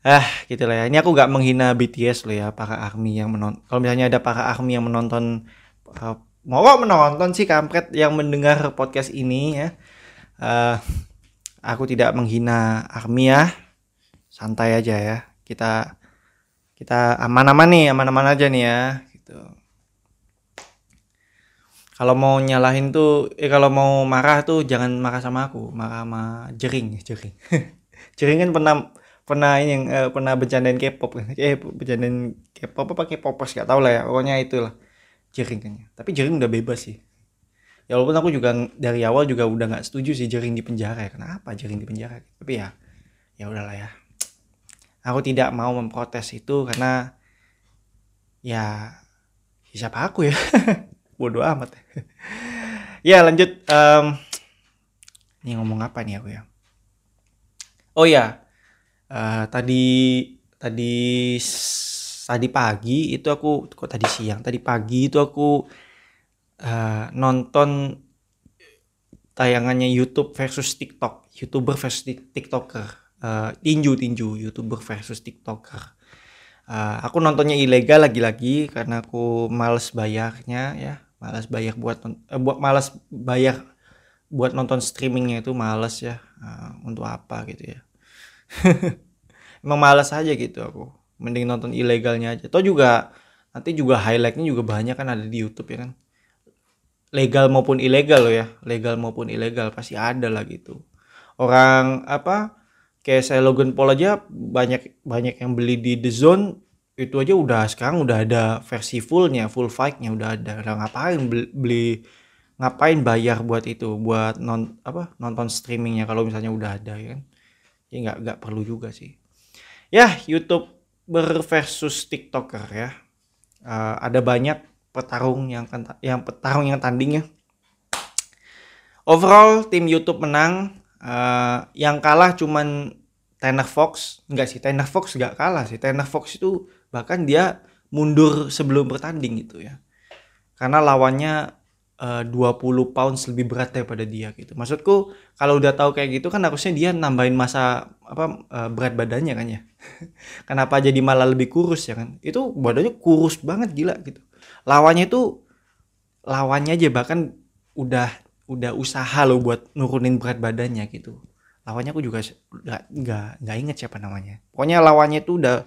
Ah gitu lah ya. Ini aku nggak menghina BTS loh ya para army yang menonton kalau misalnya ada para army yang menonton uh, mau menonton sih kampret yang mendengar podcast ini ya. Uh, aku tidak menghina Armi ya santai aja ya. Kita kita aman-aman nih aman-aman aja nih ya gitu. Kalau mau nyalahin tuh eh kalau mau marah tuh jangan marah sama aku marah sama jering jering. Jering kan pernah pernah ini yang eh, pernah bercandain K-pop. Kan eh bercandain K-pop apa K-popers gak tau lah ya pokoknya itulah jering kan tapi jering udah bebas sih. Ya walaupun aku juga dari awal juga udah nggak setuju sih jaring di penjara ya. Kenapa jaring di penjara? Tapi ya ya udahlah ya aku tidak mau memprotes itu karena ya siapa aku ya. Bodoh amat. Ya lanjut um, ini ngomong apa nih aku ya? Oh ya uh, tadi tadi tadi pagi itu aku kok tadi siang? Tadi pagi itu aku uh, nonton tayangannya YouTube versus TikTok youtuber versus TikToker uh, tinju tinju youtuber versus TikToker. Uh, aku nontonnya ilegal lagi-lagi karena aku males bayarnya ya. Males bayar buat uh, buat males bayar buat nonton streamingnya itu males ya. Uh, untuk apa gitu ya. Emang males aja gitu aku. Mending nonton ilegalnya aja. Toh juga nanti juga highlightnya juga banyak kan ada di YouTube ya kan. Legal maupun ilegal loh ya. Legal maupun ilegal pasti ada lah gitu. Orang apa kayak saya Logan Paul aja banyak banyak yang beli di The Zone. Itu aja udah sekarang udah ada versi fullnya full fightnya udah ada. Udah ngapain beli, ngapain bayar buat itu buat non apa nonton streamingnya kalau misalnya udah ada ya kan? Ya nggak nggak perlu juga sih. Ya YouTube versus TikToker ya. Uh, ada banyak petarung yang yang petarung yang tandingnya overall tim YouTube menang uh, yang kalah cuman Tanner Fox enggak sih Tanner Fox nggak kalah sih Tanner Fox itu bahkan dia mundur sebelum bertanding gitu ya karena lawannya uh, 20 pounds lebih berat daripada dia gitu. Maksudku kalau udah tahu kayak gitu kan harusnya dia nambahin masa apa uh, berat badannya kan ya. Kenapa jadi malah lebih kurus ya kan? Itu badannya kurus banget gila gitu. Lawannya itu lawannya aja bahkan udah udah usaha lo buat nurunin berat badannya gitu. Lawannya aku juga nggak nggak nggak inget siapa namanya. Pokoknya lawannya itu udah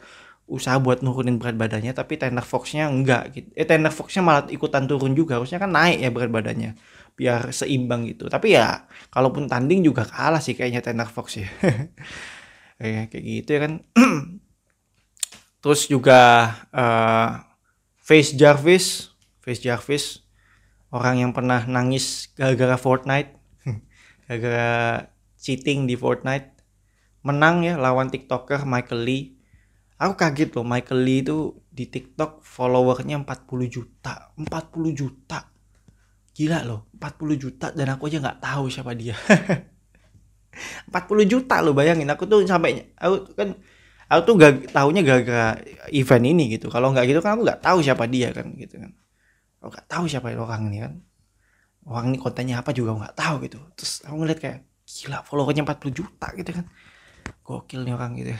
usaha buat nurunin berat badannya tapi Tanner Foxnya enggak gitu. Eh Tanner Foxnya malah ikutan turun juga. Harusnya kan naik ya berat badannya biar seimbang gitu. Tapi ya kalaupun tanding juga kalah sih kayaknya Tanner Fox ya. Kayak kayak gitu ya kan. Terus juga uh, Face Jarvis. Face Jarvis orang yang pernah nangis gara-gara Fortnite gara-gara cheating di Fortnite menang ya lawan TikToker Michael Lee. Aku kaget loh Michael Lee itu di TikTok followernya 40 juta 40 juta. Gila loh 40 juta dan aku aja nggak tahu siapa dia. 40 juta loh bayangin. Aku tuh sampai aku kan aku tuh gak tahunya gara-gara event ini gitu. Kalau nggak gitu kan aku nggak tahu siapa dia kan gitu kan aku nggak tahu siapa orang ini kan. Orang ini kontennya apa juga nggak tahu gitu. Terus aku ngeliat kayak gila followernya 40 juta gitu kan. Gokil nih orang gitu.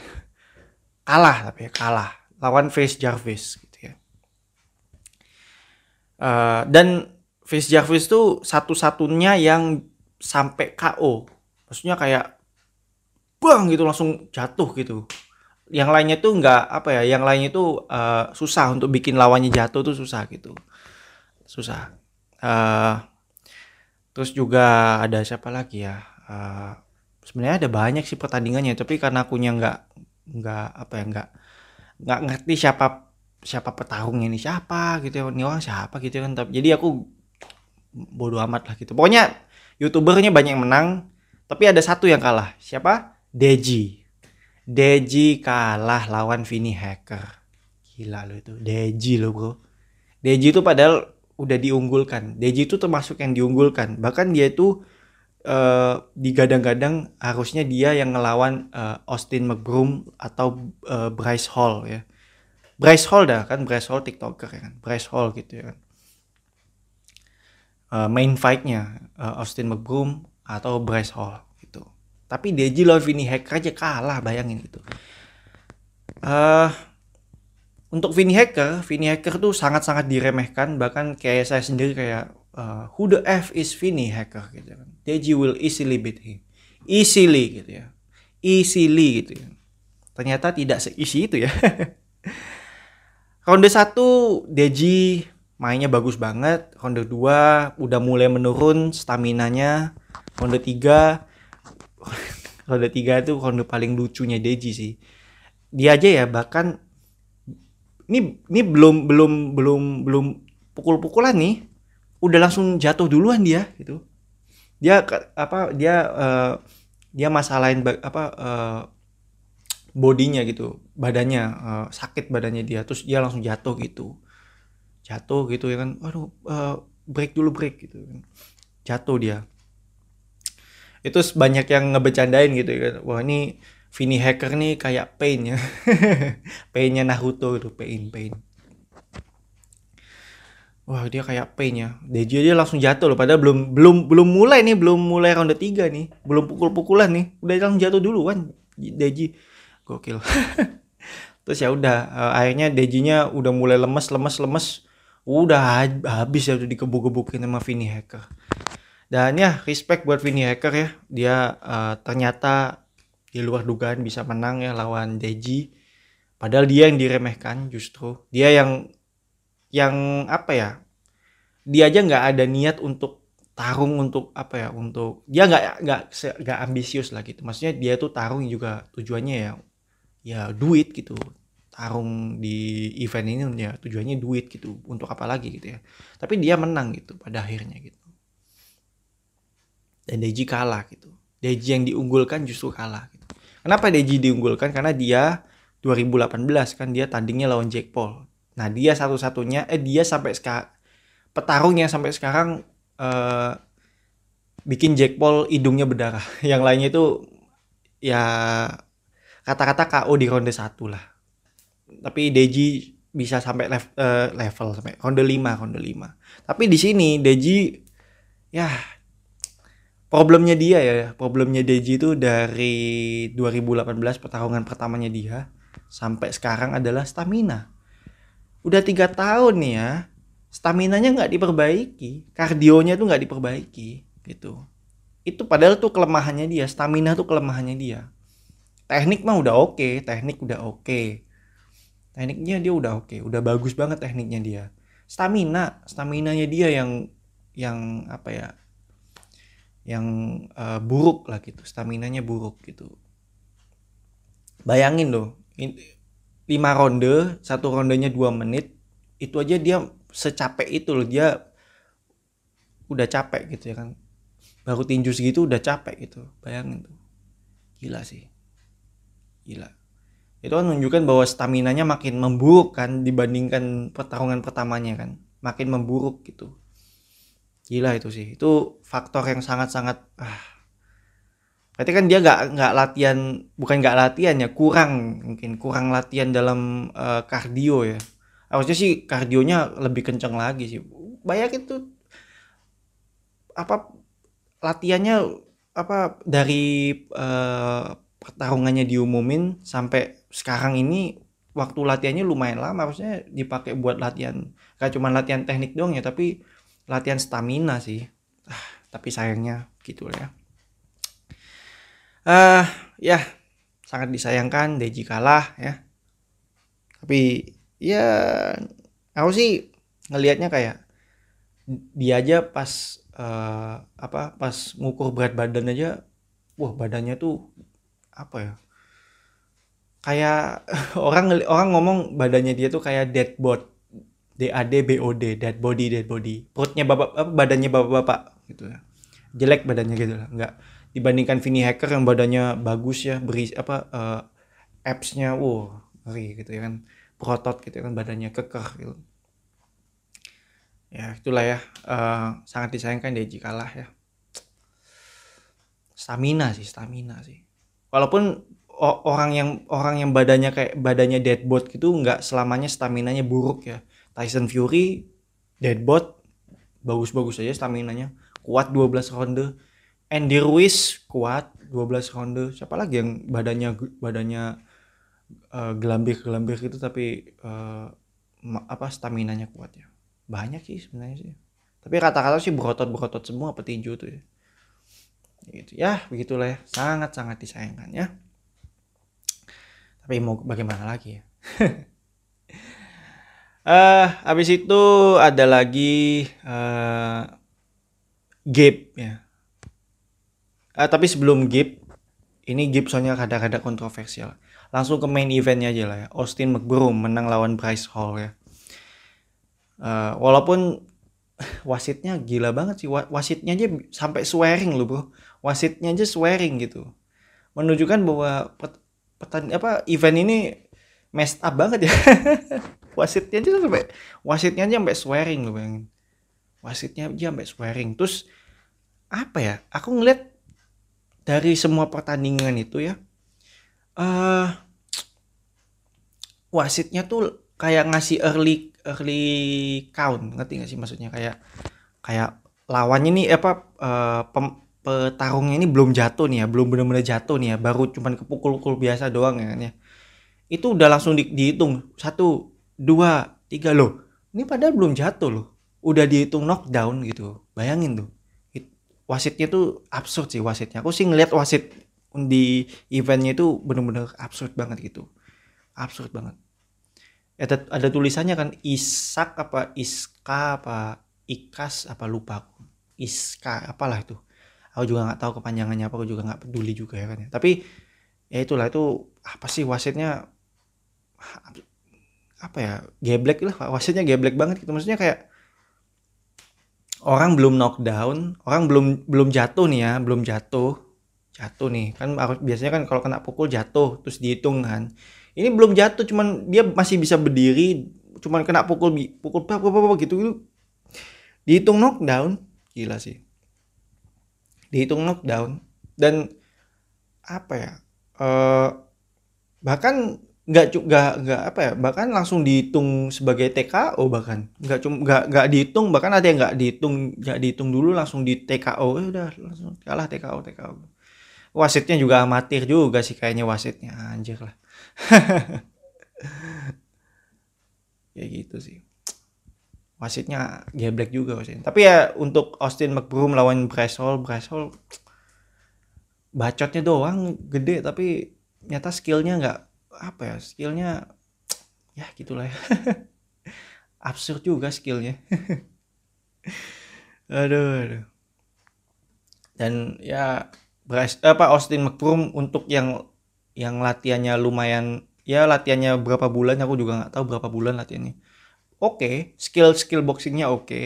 Kalah tapi ya kalah. Lawan Face Jarvis gitu ya. Uh, dan Face Jarvis tuh satu-satunya yang sampai KO maksudnya kayak bang gitu langsung jatuh gitu. Yang lainnya tuh nggak apa ya yang lainnya tuh uh, susah untuk bikin lawannya jatuh tuh susah gitu susah. Uh, terus juga ada siapa lagi ya? Uh, sebenarnya ada banyak sih pertandingannya tapi karena akunya nggak nggak apa ya nggak nggak ngerti siapa siapa petarung ini siapa gitu ya. Ini orang siapa gitu kan. Tapi jadi aku bodoh amat lah gitu. Pokoknya youtubernya banyak yang menang tapi ada satu yang kalah. Siapa? Deji. Deji kalah lawan Vini Hacker. Gila lo itu. Deji lo bro. Deji itu padahal udah diunggulkan Deji itu termasuk yang diunggulkan bahkan dia itu uh, digadang-gadang harusnya dia yang ngelawan uh, Austin McBroom atau uh, Bryce Hall ya. Bryce Hall dah kan Bryce Hall TikToker ya kan. Bryce Hall gitu ya kan. Uh, main fightnya uh, Austin McBroom atau Bryce Hall gitu. Tapi Deji lawan Vinny Hacker aja kalah bayangin gitu. Uh, untuk Vinny Hacker, Vinny Hacker tuh sangat-sangat diremehkan bahkan kayak saya sendiri kayak uh, who the F is Vinny Hacker gitu kan. Deji will easily beat him. Easily gitu ya. Easily gitu ya. Ternyata tidak seisi itu ya. Ronde 1 Deji mainnya bagus banget. Ronde 2 udah mulai menurun stamina-nya. Ronde 3 Ronde 3 itu ronde paling lucunya Deji sih. Dia aja ya bahkan ini ini belum belum belum belum pukul-pukulan nih. Udah langsung jatuh duluan dia gitu. Dia apa dia uh, dia masalahin apa uh, bodinya gitu badannya uh, sakit badannya dia terus dia langsung jatuh gitu. Jatuh gitu ya kan aduh uh, break dulu break gitu kan. Jatuh dia. Itu banyak yang ngebecandain gitu ya kan. Wah ini Vini Hacker nih kayak Pain ya Painnya Naruto itu Pain Pain Wah dia kayak pain ya. Deji dia langsung jatuh loh. Padahal belum belum belum mulai nih, belum mulai ronde 3 nih. Belum pukul-pukulan nih. Udah langsung jatuh dulu kan Deji. Gokil. Terus ya udah uh, akhirnya Dejinya udah mulai lemes lemes lemes. Udah habis ya udah dikebuk-kebukin sama Vini Hacker. Dan ya respect buat Vini Hacker ya. Dia uh, ternyata di luar dugaan bisa menang ya lawan Deji. Padahal dia yang diremehkan justru. Dia yang yang apa ya dia aja nggak ada niat untuk tarung untuk apa ya untuk dia nggak nggak nggak ambisius lah gitu. Maksudnya dia tuh tarung juga tujuannya ya ya duit gitu. Tarung di event ini ya tujuannya duit gitu untuk apa lagi gitu ya. Tapi dia menang gitu pada akhirnya gitu. Dan Deji kalah gitu. Deji yang diunggulkan justru kalah gitu kenapa Deji diunggulkan karena dia 2018 kan dia tandingnya lawan Jack Paul Nah dia satu-satunya, eh dia sampai sekarang petarung yang sampai sekarang uh, bikin Jack Paul hidungnya berdarah. Yang lainnya itu ya kata-kata KO di ronde satu lah. Tapi Deji bisa sampai level, uh, level sampai ronde 5, ronde 5. Tapi di sini Deji ya problemnya dia ya, problemnya Deji itu dari 2018 pertarungan pertamanya dia sampai sekarang adalah stamina udah tiga tahun nih ya stamina nya nggak diperbaiki kardionya tuh nggak diperbaiki gitu itu padahal tuh kelemahannya dia stamina tuh kelemahannya dia teknik mah udah oke okay. teknik udah oke okay. tekniknya dia udah oke okay. udah bagus banget tekniknya dia stamina stamina nya dia yang yang apa ya yang uh, buruk lah gitu stamina nya buruk gitu. Bayangin loh lima ronde satu rondenya dua menit itu aja dia secapek itu loh dia udah capek gitu ya kan. Baru tinju segitu udah capek gitu bayangin tuh. Gila sih. Gila. Itu kan menunjukkan bahwa stamina nya makin memburuk kan dibandingkan pertarungan pertamanya kan. Makin memburuk gitu gila itu sih. Itu faktor yang sangat-sangat ah. Berarti kan dia nggak nggak latihan bukan nggak latihan ya kurang mungkin kurang latihan dalam uh, ya. Harusnya sih kardionya lebih kencang lagi sih. Banyak itu apa latihannya apa dari uh, pertarungannya diumumin sampai sekarang ini waktu latihannya lumayan lama. Harusnya dipakai buat latihan gak cuma latihan teknik dong ya tapi latihan stamina sih. Ah, tapi sayangnya gitu ya. Uh, ya sangat disayangkan Deji kalah ya. Tapi ya aku sih ngelihatnya kayak dia aja pas uh, apa pas ngukur berat badan aja wah badannya tuh apa ya? Kayak orang orang ngomong badannya dia tuh kayak dead body D A D B O D dead body dead body. Perutnya bapak apa badannya bapak-bapak gitu ya. Jelek badannya gitu lah nggak dibandingkan Vini Hacker yang badannya bagus ya beri apa uh, apps-nya wow ngeri gitu ya kan. Protot gitu ya kan badannya kekeh gitu. Ya itulah ya uh, sangat disayangkan Deji kalah ya. Stamina sih stamina sih. Walaupun orang yang orang yang badannya kayak badannya deadbot gitu nggak selamanya stamina nya buruk ya Tyson Fury deadbot bagus-bagus aja stamina nya kuat 12 ronde. Andy Ruiz kuat 12 ronde. Siapa lagi yang badannya badannya uh, gelambir-gelambir gitu tapi uh, apa stamina nya kuat ya? Banyak sih sebenarnya sih. Tapi kata-kata sih berotot-berotot semua petinju tuh ya. Gitu. Ya begitulah ya. Sangat sangat disayangkan ya. Tapi mau bagaimana lagi ya uh, habis itu ada lagi uh, Gabe ya Uh, tapi sebelum Gip, ini Gip soalnya kadang-kadang kontroversial. Langsung ke main eventnya aja lah ya. Austin McBroom menang lawan Bryce Hall ya. Uh, walaupun wasitnya gila banget sih. Wasitnya aja sampai swearing loh bro. Wasitnya aja swearing gitu. Menunjukkan bahwa petan apa event ini messed up banget ya wasitnya aja sampai wasitnya aja sampai swearing loh bayangin. Wasitnya aja sampai swearing. Terus apa ya? Aku ngeliat dari semua pertandingan itu ya eh uh, wasitnya tuh kayak ngasih early early count. Ngerti gak sih maksudnya? Kayak kayak lawannya nih apa uh, pem, petarungnya ini belum jatuh nih ya belum benar-benar jatuh nih ya. Baru cuman kepukul-pukul biasa doang ya kan ya. Itu udah langsung di, dihitung. Satu dua tiga loh. Ini padahal belum jatuh loh. Udah dihitung knockdown gitu. Bayangin tuh. Wasitnya tuh absurd sih wasitnya. Aku sih ngeliat wasit di eventnya itu bener-bener absurd banget gitu. Absurd banget. Ada ada tulisannya kan Isak apa Iska apa Ikas apa lupa aku. Iska apalah itu. Aku juga nggak tahu kepanjangannya apa aku juga nggak peduli juga ya kan ya. Tapi ya itulah itu apa sih wasitnya apa ya geblek lah wasitnya geblek banget gitu. Maksudnya kayak orang belum knockdown orang belum belum jatuh nih ya belum jatuh jatuh nih. Kan biasanya kan kalau kena pukul jatuh terus dihitung kan. Ini belum jatuh cuman dia masih bisa berdiri cuman kena pukul pukul apa apa, apa gitu gitu. Dihitung knockdown gila sih. Dihitung knockdown. Dan apa ya uh, bahkan nggak juga nggak apa ya bahkan langsung dihitung sebagai TKO bahkan. Nggak cuma nggak nggak dihitung bahkan ada yang nggak dihitung nggak dihitung dulu langsung di TKO eh, udah langsung kalah TKO TKO wasitnya juga amatir juga sih kayaknya wasitnya anjir lah. Ya gitu sih. Wasitnya geblek juga wasitnya. Tapi ya untuk Austin McBroom lawan Bryce Hall bacotnya doang gede tapi nyata skillnya nggak apa ya skillnya ya gitulah ya. Absurd juga skillnya. Aduh, aduh. Dan ya Bryce apa Austin McBroom untuk yang yang latihannya lumayan ya latihannya berapa bulan aku juga nggak tahu berapa bulan latihannya. Oke okay, skill skill boxingnya oke. Okay.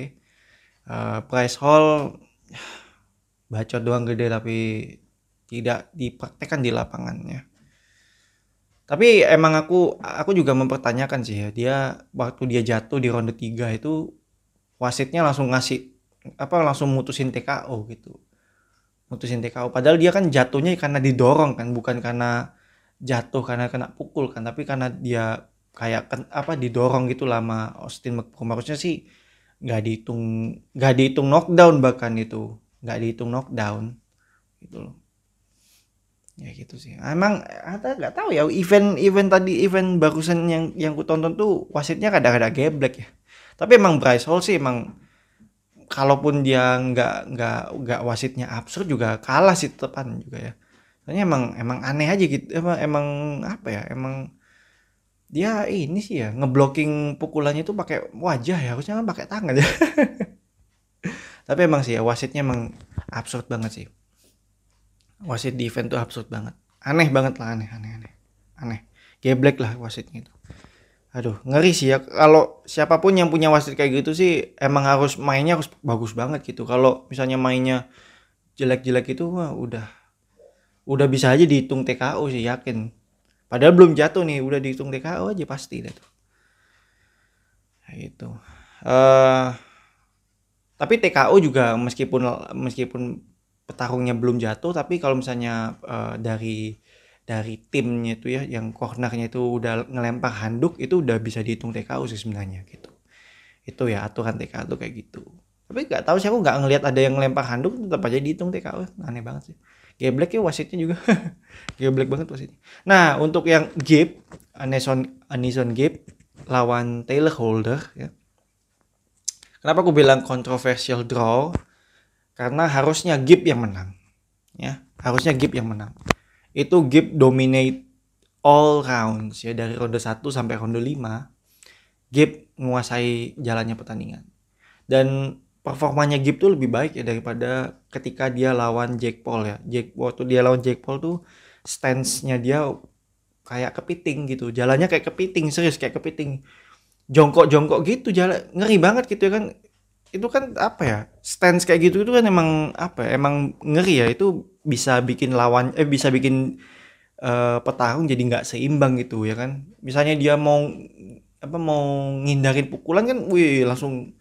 uh, price hall bacot doang gede tapi tidak dipraktekkan di lapangannya tapi emang aku aku juga mempertanyakan sih ya dia waktu dia jatuh di ronde 3 itu wasitnya langsung ngasih apa langsung mutusin TKO gitu. Mutusin TKO padahal dia kan jatuhnya karena didorong kan bukan karena jatuh karena kena pukul kan tapi karena dia kayak kan, apa didorong gitu lama Austin McBroom harusnya sih nggak dihitung nggak dihitung knockdown bahkan itu nggak dihitung knockdown gitu loh ya gitu sih. Emang ada nggak tahu ya event event tadi event barusan yang yang ku tonton tuh wasitnya kadang-kadang geblek ya. Tapi emang Bryce Hall sih emang kalaupun dia nggak nggak nggak wasitnya absurd juga kalah sih tepan juga ya. Soalnya emang emang aneh aja gitu emang emang apa ya emang dia ini sih ya ngeblocking pukulannya itu pakai wajah ya harusnya kan pakai tangan ya. Tapi emang sih ya wasitnya emang absurd banget sih wasit di event tuh absurd banget. Aneh banget lah aneh aneh aneh. Aneh. Geblek lah wasitnya itu. Aduh ngeri sih ya. Kalau siapa pun yang punya wasit kayak gitu sih emang harus mainnya harus bagus banget gitu. Kalau misalnya mainnya jelek-jelek itu wah udah udah bisa aja dihitung TKO sih yakin. Padahal belum jatuh nih udah dihitung TKO aja pasti deh tuh. Nah, itu uh, tapi TKO juga meskipun meskipun petarungnya belum jatuh tapi kalau misalnya uh, dari dari timnya itu ya yang cornernya itu udah ngelempar handuk itu udah bisa dihitung TKO sih sebenarnya gitu. Itu ya aturan TKO tuh kayak gitu. Tapi nggak tahu sih aku nggak ngelihat ada yang ngelempar handuk tetap aja dihitung TKO aneh banget sih. Geblek ya wasitnya juga. Geblek banget wasitnya. Nah untuk yang Gabe Anison Anison Gabe lawan Taylor Holder ya. Kenapa aku bilang kontroversial draw karena harusnya Gabe yang menang ya harusnya Gabe yang menang itu Gabe dominate all rounds ya dari ronde 1 sampai ronde 5 Gabe menguasai jalannya pertandingan dan performanya Gip tuh lebih baik ya daripada ketika dia lawan Jack Paul ya. Jack waktu dia lawan Jack Paul tuh stance-nya dia kayak kepiting gitu. Jalannya kayak kepiting, serius kayak kepiting. Jongkok-jongkok gitu jalan ngeri banget gitu ya kan. Itu kan apa ya? Stance kayak gitu itu kan emang apa ya? Emang ngeri ya. Itu bisa bikin lawan eh bisa bikin uh, petarung jadi nggak seimbang gitu ya kan misalnya dia mau apa mau ngindarin pukulan kan wih langsung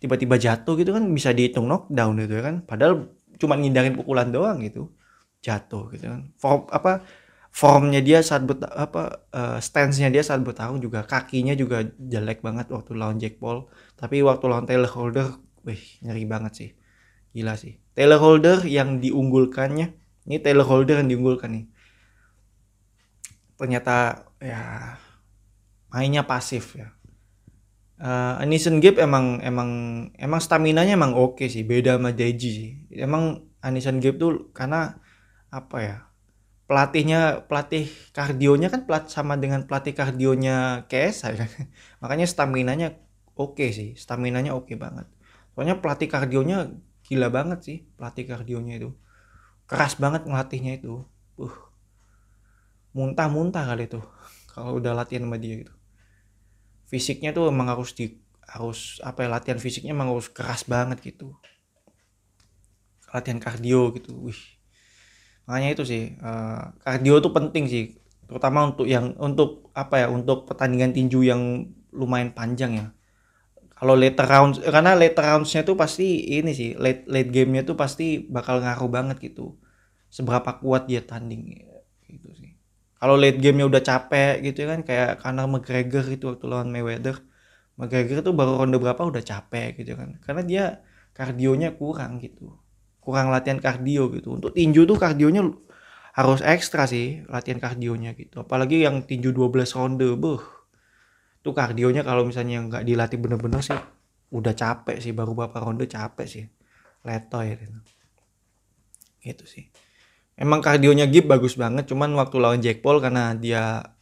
tiba-tiba jatuh gitu kan bisa dihitung knockdown gitu ya kan padahal cuma ngindarin pukulan doang gitu jatuh gitu kan form apa formnya dia saat bet apa uh, stance-nya dia saat bertarung juga kakinya juga jelek banget waktu lawan Jack Paul. Tapi waktu lawan Taylor Holder wih ngeri banget sih. Gila sih. Taylor Holder yang diunggulkannya ini Taylor Holder yang diunggulkan nih. Ternyata ya mainnya pasif ya. Uh, Anison Gibb emang emang emang stamina nya emang oke okay sih beda sama Deji sih. Emang Anison Gibb tuh karena apa ya pelatihnya pelatih kardionya kan pelat sama dengan pelatih kardionya KS kan? Makanya stamina nya oke okay sih stamina nya oke okay banget. Soalnya pelatih kardionya gila banget sih pelatih kardionya itu. Keras banget ngelatihnya itu. Uh muntah-muntah kali itu kalau udah latihan sama dia gitu. Fisiknya tuh emang harus di harus apa ya latihan fisiknya emang harus keras banget gitu. Latihan kardio gitu wih makanya itu sih uh, kardio tuh penting sih terutama untuk yang untuk apa ya untuk pertandingan tinju yang lumayan panjang ya. Kalau later rounds karena later roundsnya tuh pasti ini sih late late gamenya tuh pasti bakal ngaruh banget gitu seberapa kuat dia tanding gitu sih. Kalau late gamenya udah capek gitu ya kan kayak karena McGregor itu waktu lawan Mayweather McGregor tuh baru ronde berapa udah capek gitu kan. Karena dia kardionya kurang gitu kurang latihan kardio gitu. Untuk tinju tuh kardionya harus ekstra sih latihan kardionya gitu. Apalagi yang tinju 12 ronde buh tuh kardionya kalau misalnya nggak dilatih bener-bener sih udah capek sih baru beberapa ronde capek sih. Letoy gitu. gitu sih. Emang kardionya Gip bagus banget cuman waktu lawan Jack Paul karena dia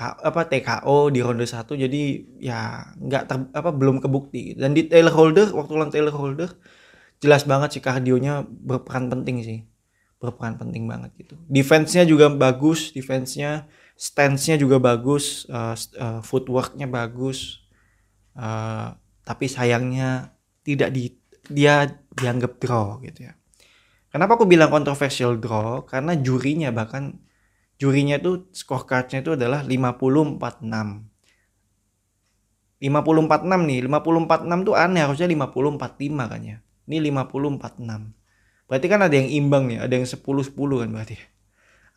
apa TKO di ronde satu jadi ya nggak apa belum kebukti. Dan di Taylor Holder waktu lawan Taylor Holder jelas banget sih kardionya berperan penting sih. Berperan penting banget gitu. Defense-nya juga bagus defense-nya stance-nya juga bagus uh, uh, footwork-nya bagus. Uh, tapi sayangnya tidak di dia dianggap draw gitu ya. Kenapa aku bilang kontroversial draw? Karena jurinya bahkan jurinya tuh scorecardnya itu adalah 50-46 50-46 nih 50-46 tuh aneh harusnya 50-45 kan ya ini 50 46. Berarti kan ada yang imbang nih, ada yang 10 10 kan berarti.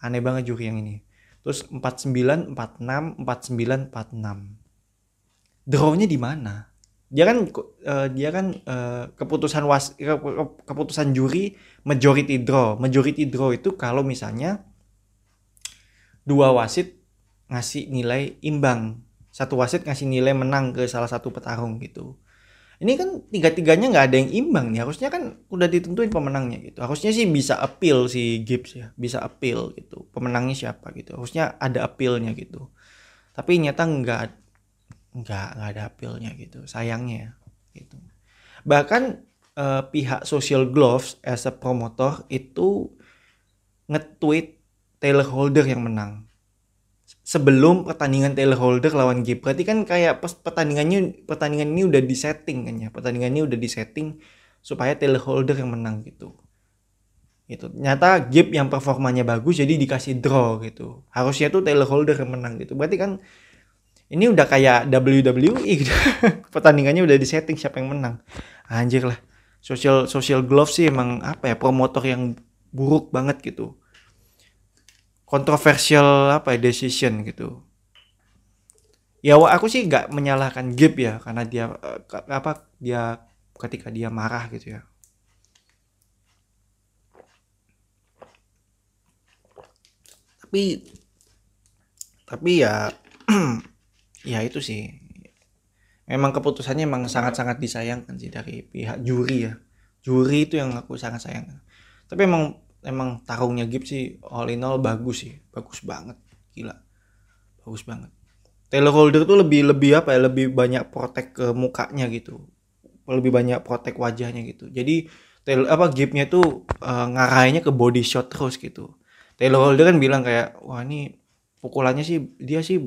Aneh banget juri yang ini. Terus 49 46 49 46. Drawnya di mana? Dia kan uh, dia kan uh, keputusan was ke, keputusan juri majority draw. Majority draw itu kalau misalnya dua wasit ngasih nilai imbang. Satu wasit ngasih nilai menang ke salah satu petarung gitu ini kan tiga-tiganya nggak ada yang imbang nih. Harusnya kan udah ditentuin pemenangnya gitu. Harusnya sih bisa appeal si Gibbs ya. Bisa appeal gitu. Pemenangnya siapa gitu. Harusnya ada appealnya gitu. Tapi nyata nggak nggak nggak ada appealnya gitu. Sayangnya gitu. Bahkan uh, pihak Social Gloves as a promotor itu nge-tweet Taylor Holder yang menang sebelum pertandingan Taylor Holder lawan Gibb. Berarti kan kayak pas pertandingannya pertandingan ini udah disetting kan ya. Pertandingan ini udah disetting supaya Taylor Holder yang menang gitu. Gitu. Nyata Gibb yang performanya bagus jadi dikasih draw gitu. Harusnya tuh Taylor Holder yang menang gitu. Berarti kan ini udah kayak WWE gitu. pertandingannya udah disetting siapa yang menang. Anjir lah. Social social glove sih emang apa ya promotor yang buruk banget gitu kontroversial apa ya decision gitu. Ya aku sih nggak menyalahkan Gip ya karena dia uh, apa dia ketika dia marah gitu ya. Tapi tapi ya ya itu sih. Memang keputusannya memang sangat-sangat disayangkan sih dari pihak juri ya. Juri itu yang aku sangat sayangkan. Tapi emang emang tarungnya Gibbs sih all in all bagus sih. Bagus banget gila. Bagus banget. Taylor Holder tuh lebih lebih apa ya lebih banyak protek ke mukanya gitu. Lebih banyak protek wajahnya gitu. Jadi Taylor apa Gibbsnya tuh uh, ngarahinnya ke body shot terus gitu. Taylor Holder kan bilang kayak wah ini pukulannya sih dia sih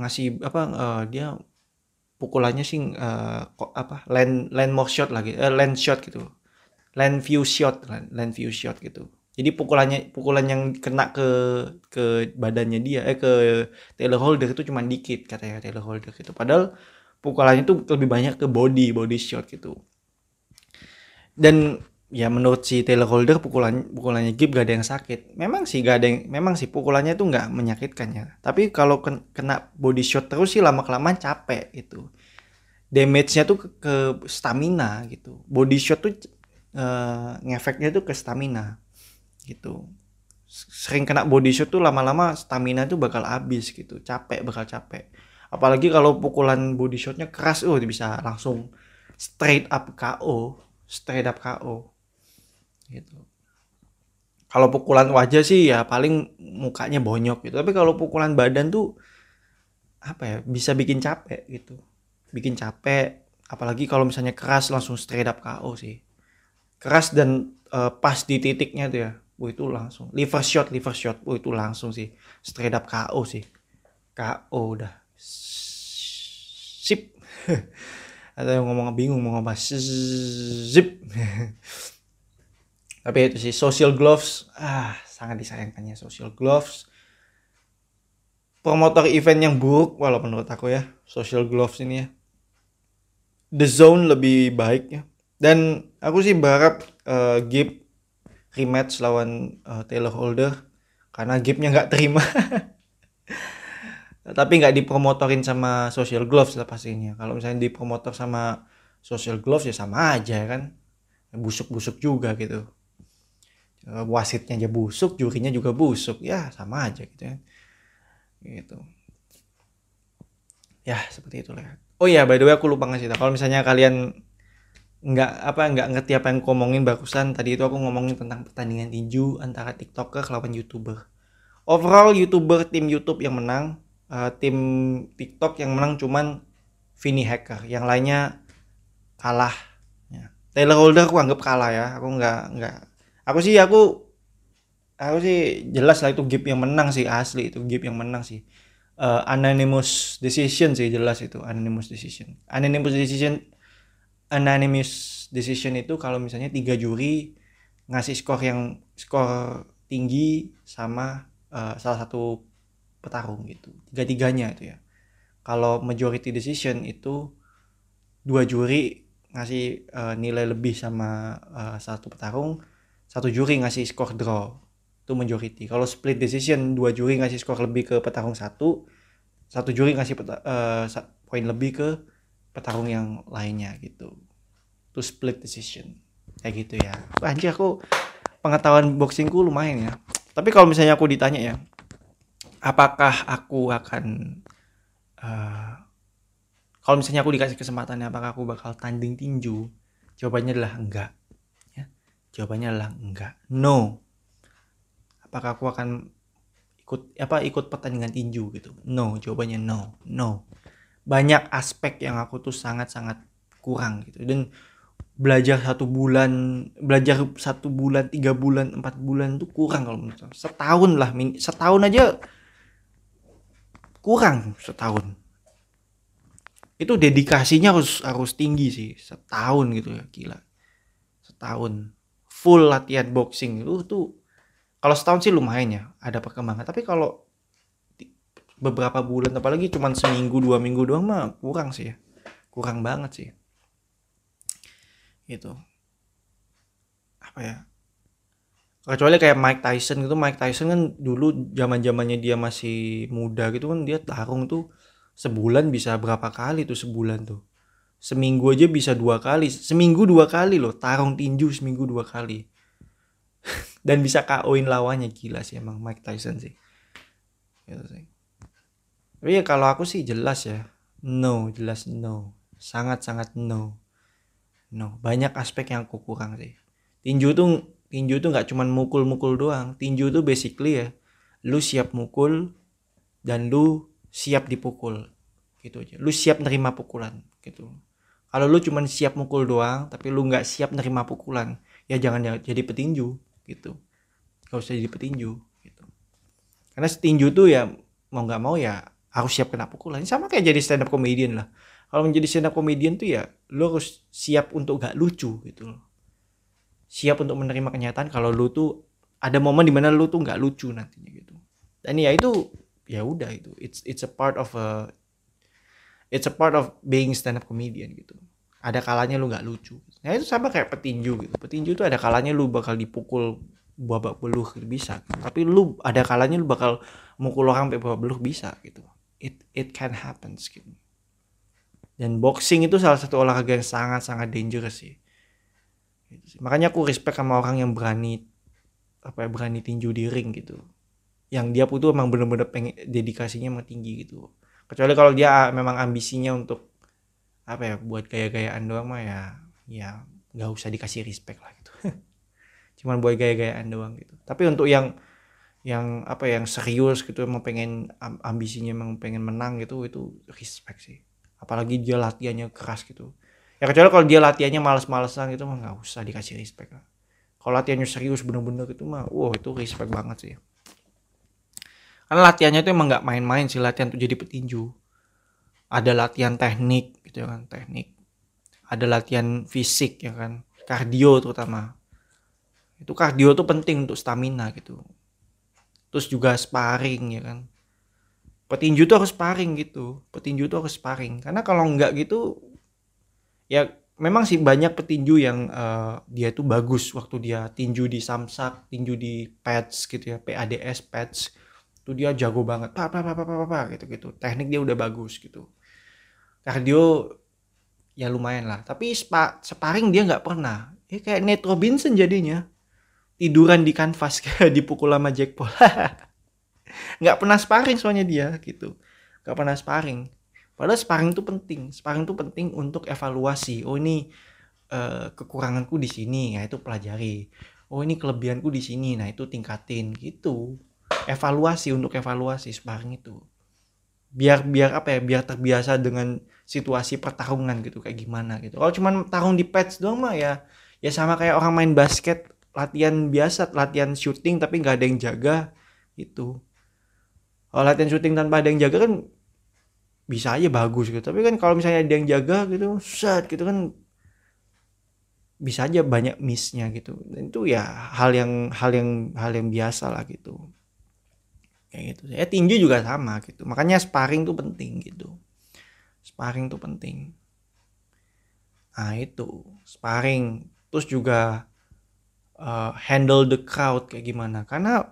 ngasih apa uh, dia pukulannya sih uh, kok apa land land more shot lagi uh, land shot gitu land view shot land view shot gitu. Jadi pukulannya pukulan yang kena ke ke badannya dia eh ke Taylor Holder itu cuma dikit katanya Taylor Holder gitu. Padahal pukulannya itu lebih banyak ke body body shot gitu. Dan ya menurut si Taylor Holder pukulan pukulannya Gib gak ada yang sakit. Memang sih gak ada yang memang sih pukulannya itu nggak menyakitkan ya. Tapi kalau kena body shot terus sih lama kelamaan capek gitu. Damage-nya tuh ke, ke stamina gitu. Body shot tuh uh, ngefeknya tuh ke stamina gitu. Sering kena body shot tuh lama-lama stamina tuh bakal habis gitu capek bakal capek. Apalagi kalau pukulan body shotnya keras oh bisa langsung straight up KO straight up KO gitu. Kalau pukulan wajah sih ya paling mukanya bonyok gitu. Tapi kalau pukulan badan tuh apa ya bisa bikin capek gitu. Bikin capek apalagi kalau misalnya keras langsung straight up KO sih keras dan uh, pas di titiknya tuh ya. Bu itu langsung. Liver shot liver shot. Bu itu langsung sih. Straight up KO sih. KO udah. Sip. Atau yang ngomong bingung mau ngomong zip. Tapi itu sih social gloves. Ah sangat disayangkannya social gloves. Promotor event yang buruk walau menurut aku ya. Social gloves ini ya. The zone lebih baik ya dan aku sih berharap uh, Gip rematch lawan uh, Taylor Holder karena Gipnya nggak terima. Tapi nggak dipromotorin sama social gloves lah pastinya. Kalau misalnya dipromotor sama social gloves ya sama aja kan. Busuk-busuk juga gitu. Eh, wasitnya aja busuk jurinya juga busuk. Ya sama aja gitu ya gitu. Ya seperti itu lah oh ya by the way aku lupa ngasih tau kalau misalnya kalian nggak apa nggak ngerti apa yang ngomongin barusan. Tadi itu aku ngomongin tentang pertandingan tinju antara tiktoker lawan youtuber. Overall youtuber tim YouTube yang menang uh, tim TikTok yang menang cuman Vini Hacker. Yang lainnya kalah. Ya. Taylor Holder aku anggap kalah ya. Aku nggak nggak. Aku sih aku aku sih jelas lah itu Gip yang menang sih asli itu Gip yang menang sih. Uh, anonymous decision sih jelas itu anonymous decision. Anonymous decision anonymous decision itu kalau misalnya tiga juri ngasih skor yang skor tinggi sama uh, salah satu petarung gitu. Tiga tiganya itu ya. Kalau majority decision itu dua juri ngasih uh, nilai lebih sama uh, satu petarung satu juri ngasih skor draw. Itu majority. Kalau split decision dua juri ngasih skor lebih ke petarung satu satu juri ngasih uh, poin lebih ke petarung yang lainnya gitu itu split decision kayak gitu ya anjir aku pengetahuan boxingku lumayan ya tapi kalau misalnya aku ditanya ya apakah aku akan uh, kalau misalnya aku dikasih kesempatan apakah aku bakal tanding tinju jawabannya adalah enggak Jawabannya adalah enggak. No. Apakah aku akan ikut apa ikut pertandingan tinju gitu? No, jawabannya no. No. Banyak aspek yang aku tuh sangat-sangat kurang gitu. Dan belajar satu bulan, belajar satu bulan, tiga bulan, empat bulan tuh kurang kalau menurut saya. Setahun lah, setahun aja kurang setahun. Itu dedikasinya harus harus tinggi sih, setahun gitu ya, gila. Setahun full latihan boxing itu tuh kalau setahun sih lumayan ya ada perkembangan tapi kalau beberapa bulan apalagi cuma seminggu dua minggu doang mah kurang sih ya. Kurang banget sih. Itu apa ya? Kecuali kayak Mike Tyson gitu Mike Tyson kan dulu zaman zamannya dia masih muda gitu kan dia tarung tuh sebulan bisa berapa kali tuh sebulan tuh? Seminggu aja bisa dua kali seminggu dua kali loh tarung tinju seminggu dua kali. Dan bisa koin lawannya gila sih emang Mike Tyson sih. Gitu sih tapi ya kalau aku sih jelas ya no jelas no. Sangat sangat no. No banyak aspek yang aku kurang sih. Tinju tuh tinju tuh nggak cuman mukul-mukul doang. Tinju tuh basically ya lu siap mukul dan lu siap dipukul gitu aja. Lu siap nerima pukulan gitu. Kalau lu cuman siap mukul doang tapi lu nggak siap nerima pukulan ya jangan jadi petinju gitu. Gak usah jadi petinju gitu. Karena tinju tuh ya mau nggak mau ya harus siap kena pukulan sama kayak jadi stand up comedian lah. Kalau menjadi stand up comedian tuh ya lu harus siap untuk gak lucu gitu loh. Siap untuk menerima kenyataan kalau lu tuh ada momen di mana lu tuh nggak lucu nantinya gitu. Dan ya itu ya udah itu. It's it's a part of a it's a part of being stand up comedian gitu. Ada kalanya lu nggak lucu. Nah itu sama kayak petinju gitu. Petinju itu ada kalanya lu bakal dipukul babak beluh bisa. Tapi lu ada kalanya lu bakal mukul orang sampai babak beluh bisa gitu it it can happen gitu dan boxing itu salah satu olahraga yang sangat sangat dangerous sih. Gitu makanya aku respect sama orang yang berani apa ya berani tinju di ring gitu. Yang dia tuh emang bener-bener pengen dedikasinya emang tinggi gitu. Kecuali kalau dia memang ambisinya untuk apa ya buat gaya-gayaan doang mah ya ya nggak usah dikasih respect lah gitu. Cuman buat gaya-gayaan doang gitu. Tapi untuk yang yang apa yang serius gitu emang pengen ambisinya emang pengen menang gitu itu respect sih. Apalagi dia latihannya keras gitu. Ya kecuali kalau dia latihannya males-malesan gitu mah nggak usah dikasih respect lah. Kalau latihannya serius bener-bener gitu mah wow itu respect banget sih. Karena latihannya itu emang nggak main-main sih latihan tuh jadi petinju. Ada latihan teknik gitu kan teknik. Ada latihan fisik ya kan kardio terutama. Itu kardio tuh penting untuk stamina gitu terus juga sparring ya kan. Petinju tuh harus sparring gitu. Petinju tuh harus sparring. Karena kalau nggak gitu ya memang sih banyak petinju yang uh, dia tuh bagus waktu dia tinju di samsak tinju di pads gitu ya PADS pads tuh dia jago banget. Pak pak pak pak pak pa, gitu gitu teknik dia udah bagus gitu. Kardio ya lumayan lah. Tapi spa, sparring dia nggak pernah. Ya kayak Nate Robinson jadinya tiduran di kanvas dipukul sama Jack Paul. Nggak pernah sparring soalnya dia gitu. Nggak pernah sparring. Padahal sparring itu penting. Sparring itu penting untuk evaluasi. Oh ini uh, kekuranganku di sini. Ya itu pelajari. Oh ini kelebihanku di sini. Nah itu tingkatin gitu. Evaluasi untuk evaluasi sparring itu. Biar biar apa ya biar terbiasa dengan situasi pertarungan gitu kayak gimana gitu. Kalau cuman tarung di patch doang mah ya ya sama kayak orang main basket latihan biasa latihan shooting tapi nggak ada yang jaga itu kalau latihan shooting tanpa ada yang jaga kan bisa aja bagus gitu. Tapi kan kalau misalnya ada yang jaga gitu set gitu kan bisa aja banyak missnya gitu. Dan itu ya hal yang hal yang hal yang biasa lah gitu. Kayak gitu ya tinju juga sama gitu. Makanya sparring tuh penting gitu. Sparring tuh penting. Nah itu. Sparring. Terus juga uh, handle the crowd kayak gimana. Karena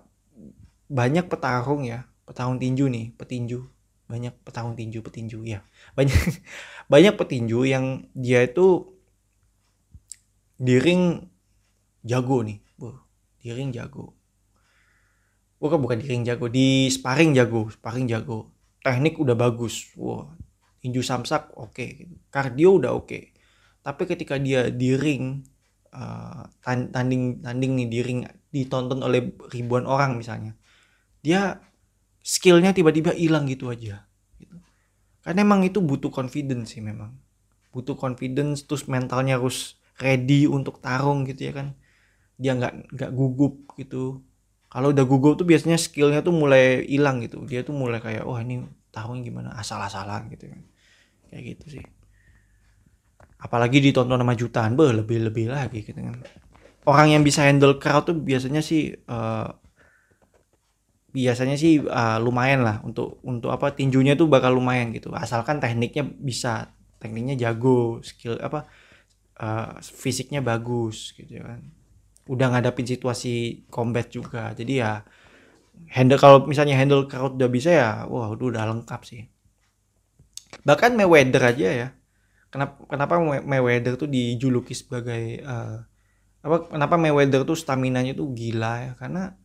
banyak petarung ya petarung tinju nih petinju. Banyak petarung tinju petinju ya banyak banyak petinju yang dia itu di ring jago nih bu. Di ring jago. Bukan bukan di ring jago di sparring jago sparring jago. Teknik udah bagus wow tinju samsak oke. Okay. kardio udah oke. Okay. tapi ketika dia di ring uh, tanding tanding nih di ring ditonton oleh ribuan orang misalnya. Dia skillnya tiba-tiba hilang gitu aja gitu. karena emang itu butuh confidence sih memang. Butuh confidence terus mentalnya harus ready untuk tarung gitu ya kan. Dia nggak nggak gugup gitu. Kalau udah gugup tuh biasanya skillnya tuh mulai hilang gitu. Dia tuh mulai kayak wah oh, ini tahun gimana? Asal-asalan gitu kan. Kayak gitu sih apalagi ditonton sama jutaan beh lebih-lebih lagi gitu kan. Orang yang bisa handle crowd tuh biasanya sih uh, biasanya sih uh, lumayan lah untuk untuk apa tinjunya tuh bakal lumayan gitu. Asalkan tekniknya bisa tekniknya jago skill apa uh, fisiknya bagus gitu kan. Udah ngadapin situasi combat juga jadi ya handle kalau misalnya handle crowd udah bisa ya wah udah lengkap sih. Bahkan Mayweather aja ya kenapa kenapa Mayweather tuh dijuluki sebagai uh, apa kenapa Mayweather tuh stamina nya tuh gila ya? Karena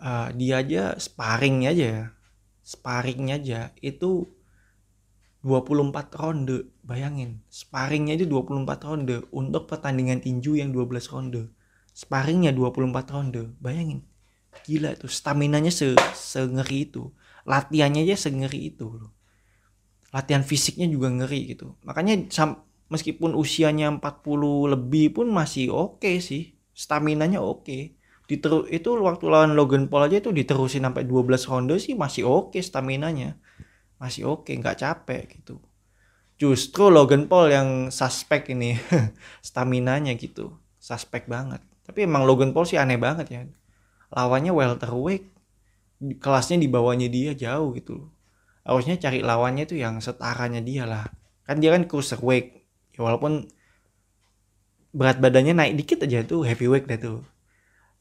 uh, dia aja sparringnya aja ya. Sparringnya aja itu 24 ronde bayangin. Sparringnya aja 24 ronde untuk pertandingan tinju yang 12 ronde. Sparringnya 24 ronde bayangin. Gila tuh stamina-nya se sengeri itu. Latihannya aja sengeri itu loh latihan fisiknya juga ngeri gitu. Makanya meskipun usianya 40 lebih pun masih oke okay sih. Stamina-nya oke. Okay. Itu waktu lawan Logan Paul aja itu diterusin sampai 12 ronde sih masih oke okay stamina-nya. Masih oke okay, nggak capek gitu. Justru Logan Paul yang suspek ini stamina-nya gitu. Suspek banget. Tapi emang Logan Paul sih aneh banget ya. Lawannya welterweight. Kelasnya di bawahnya dia jauh gitu loh harusnya cari lawannya tuh yang setaranya dia lah. Kan dia kan cruiserweight. Ya walaupun berat badannya naik dikit aja tuh heavyweight deh tuh.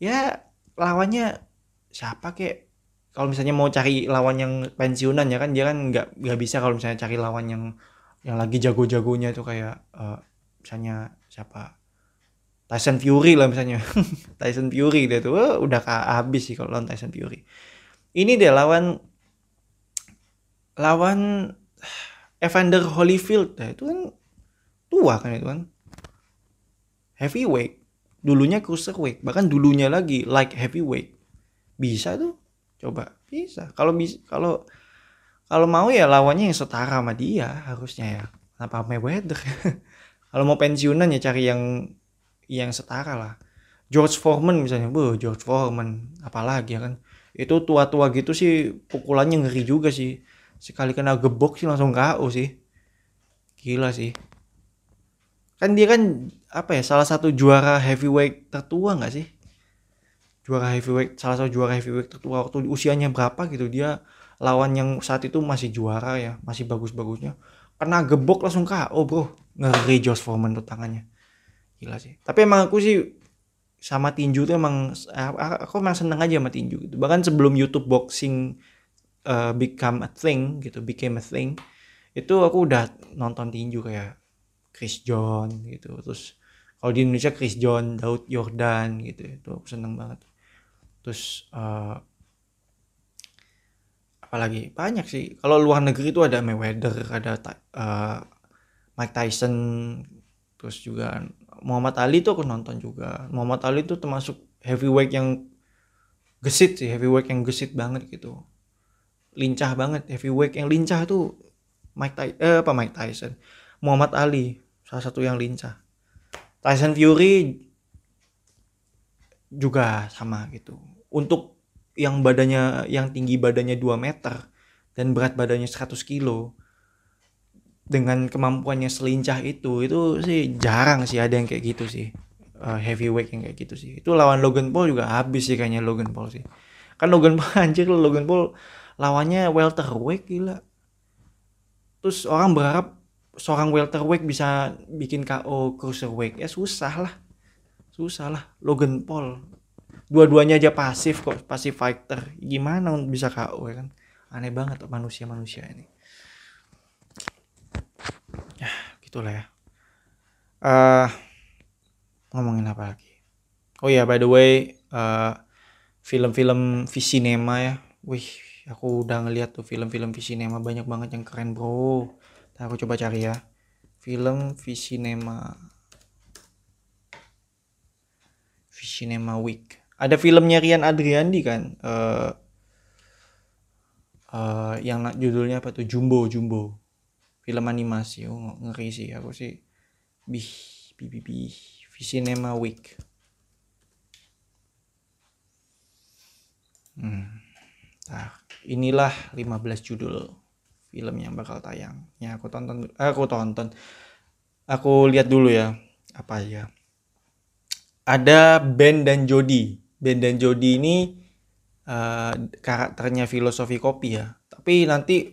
Ya lawannya siapa kek? Kalau misalnya mau cari lawan yang pensiunan ya kan dia kan nggak nggak bisa kalau misalnya cari lawan yang yang lagi jago-jagonya tuh kayak uh, misalnya siapa? Tyson Fury lah misalnya. Tyson Fury dia tuh. Uh, udah habis sih kalau lawan Tyson Fury. Ini dia lawan lawan Evander Holyfield. Nah, itu kan tua kan itu kan. Heavyweight. Dulunya cruiserweight. Bahkan dulunya lagi like heavyweight. Bisa tuh. Coba. Bisa. Kalau bisa kalau kalau mau ya lawannya yang setara sama dia harusnya ya. Kenapa Mayweather? Kalau mau pensiunan ya cari yang yang setara lah. George Foreman misalnya. Bu George Foreman. Apalagi ya kan. Itu tua-tua gitu sih pukulannya ngeri juga sih sekali kena gebok sih langsung KO sih. Gila sih. Kan dia kan apa ya salah satu juara heavyweight tertua nggak sih? Juara heavyweight salah satu juara heavyweight tertua waktu usianya berapa gitu dia lawan yang saat itu masih juara ya masih bagus-bagusnya. Kena gebok langsung KO bro. Ngeri Josh Foreman tuh tangannya. Gila sih. Tapi emang aku sih sama tinju tuh emang aku emang seneng aja sama tinju gitu. Bahkan sebelum YouTube boxing uh, become a thing gitu became a thing. Itu aku udah nonton tinju kayak Chris John gitu. Terus kalau di Indonesia Chris John Daud Yordan gitu itu aku seneng banget. Terus uh, apalagi? Banyak sih. Kalau luar negeri itu ada Mayweather ada uh, Mike Tyson terus juga Muhammad Ali tuh aku nonton juga. Muhammad Ali itu termasuk heavyweight yang gesit sih heavyweight yang gesit banget gitu lincah banget heavyweight yang lincah tuh Mike Tyson eh, apa Mike Tyson. Muhammad Ali salah satu yang lincah. Tyson Fury juga sama gitu. Untuk yang badannya yang tinggi badannya 2 meter dan berat badannya 100 kilo dengan kemampuannya selincah itu itu sih jarang sih ada yang kayak gitu sih. Uh, heavyweight yang kayak gitu sih. Itu lawan Logan Paul juga habis sih kayaknya Logan Paul sih. Kan Logan Paul anjir Logan Paul lawannya welterweight gila. Terus orang berharap seorang welterweight bisa bikin KO cruiserweight ya susah lah. Susah lah. Logan Paul. Dua-duanya aja pasif kok. Pasif fighter. Gimana bisa KO ya kan? Aneh banget manusia-manusia ini. Ya gitulah ya. Uh, ngomongin apa lagi? Oh ya by the way uh, film-film Visinema ya. Wih aku udah ngeliat tuh film-film Visinema banyak banget yang keren bro. Nah, aku coba cari ya. Film Visinema Visinema Week. Ada filmnya Rian Adriandi kan? Uh, uh, yang judulnya apa tuh? Jumbo Jumbo. Film animasi. Oh ngeri sih. Aku sih bih bih bih, bih. Visinema Week. Hmm. nah inilah 15 judul film yang bakal tayang. Ya aku tonton eh, aku tonton. Aku lihat dulu ya apa ya. Ada Ben dan Jody. Ben dan Jody ini uh, karakternya filosofi kopi ya. Tapi nanti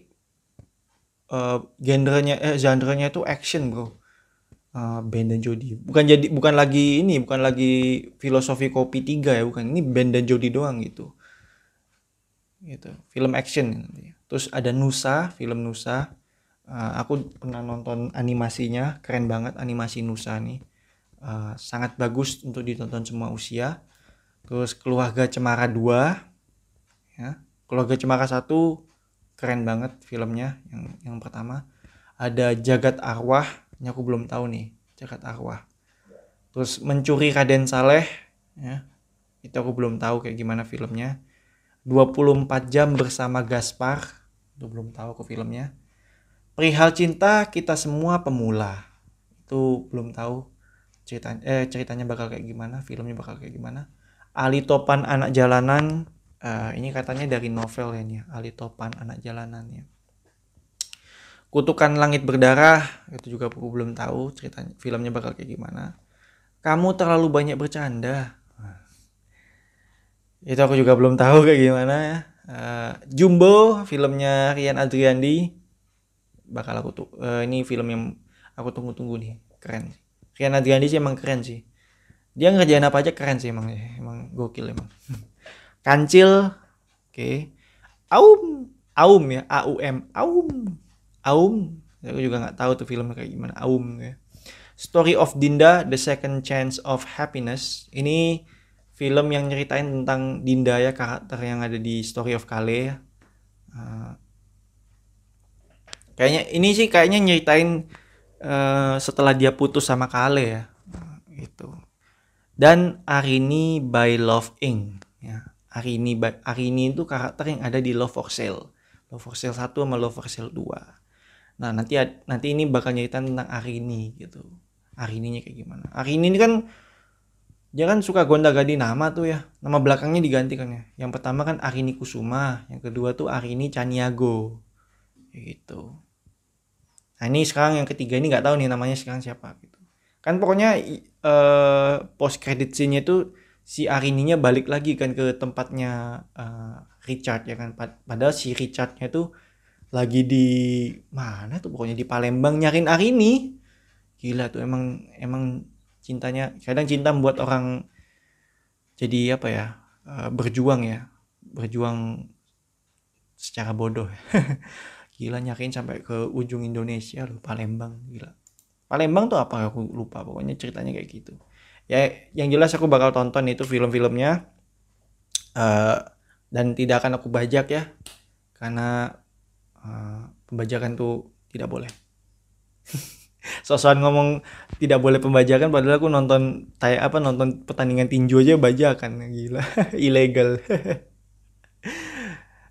uh, genrenya eh genrenya itu action bro. Uh, Ben dan Jody. Bukan jadi bukan lagi ini bukan lagi filosofi kopi tiga ya bukan. Ini Ben dan Jody doang gitu gitu. Film action terus ada Nusa film Nusa. Uh, aku pernah nonton animasinya keren banget animasi Nusa nih. Uh, sangat bagus untuk ditonton semua usia. Terus keluarga Cemara 2 ya. Keluarga Cemara 1 keren banget filmnya yang yang pertama. Ada Jagat Arwah ini aku belum tahu nih Jagat Arwah. Terus mencuri Raden Saleh ya. Itu aku belum tahu kayak gimana filmnya 24 jam bersama Gaspar. Itu belum tahu ke filmnya. Perihal cinta kita semua pemula. Itu belum tahu ceritanya eh ceritanya bakal kayak gimana filmnya bakal kayak gimana. Ali Topan anak jalanan uh, ini katanya dari novel ya nih Ali Topan anak jalanan ya. Kutukan Langit Berdarah itu juga aku belum tahu ceritanya filmnya bakal kayak gimana. Kamu terlalu banyak bercanda itu aku juga belum tahu kayak gimana ya. Uh, Jumbo filmnya Rian Adriandi. Bakal aku tuh uh, ini film yang aku tunggu-tunggu nih. Keren Rian Adriandi sih emang keren sih. Dia ngerjain apa aja keren sih emang emang gokil emang. Kancil oke. Okay. aum aum ya a u m aum aum. Aku juga nggak tahu tuh filmnya kayak gimana aum ya. Story of Dinda The Second Chance of Happiness. Ini film yang nyeritain tentang Dinda ya karakter yang ada di Story of Kale ya. Uh, kayaknya ini sih kayaknya nyeritain uh, setelah dia putus sama Kale ya uh, itu dan Arini by Love Inc. Ya Arini by Arini itu karakter yang ada di Love for Sale. Love for Sale 1 sama Love for Sale 2 nah nanti nanti ini bakal nyeritain tentang Arini gitu. Arininya kayak gimana? Arini ini kan dia kan suka gonta ganti nama tuh ya. Nama belakangnya diganti kan ya. Yang pertama kan Arini Kusuma yang kedua tuh Arini Caniago gitu. Nah ini sekarang yang ketiga ini nggak tahu nih namanya sekarang siapa gitu. Kan pokoknya uh, post credit scene-nya tuh si Arininya balik lagi kan ke tempatnya uh, Richard ya kan. Padahal si Richardnya tuh lagi di mana tuh? Pokoknya di Palembang nyariin Arini. Gila tuh emang emang cintanya kadang cinta membuat orang jadi apa ya uh, berjuang ya berjuang secara bodoh. Gila nyakin sampai ke ujung Indonesia loh Palembang gila. Palembang tuh apa? Aku lupa pokoknya ceritanya kayak gitu. Ya yang jelas aku bakal tonton itu film-filmnya uh, dan tidak akan aku bajak ya karena uh, pembajakan tuh tidak boleh sosokan ngomong tidak boleh pembajakan padahal aku nonton kayak apa nonton pertandingan tinju aja bajakan. Gila ilegal.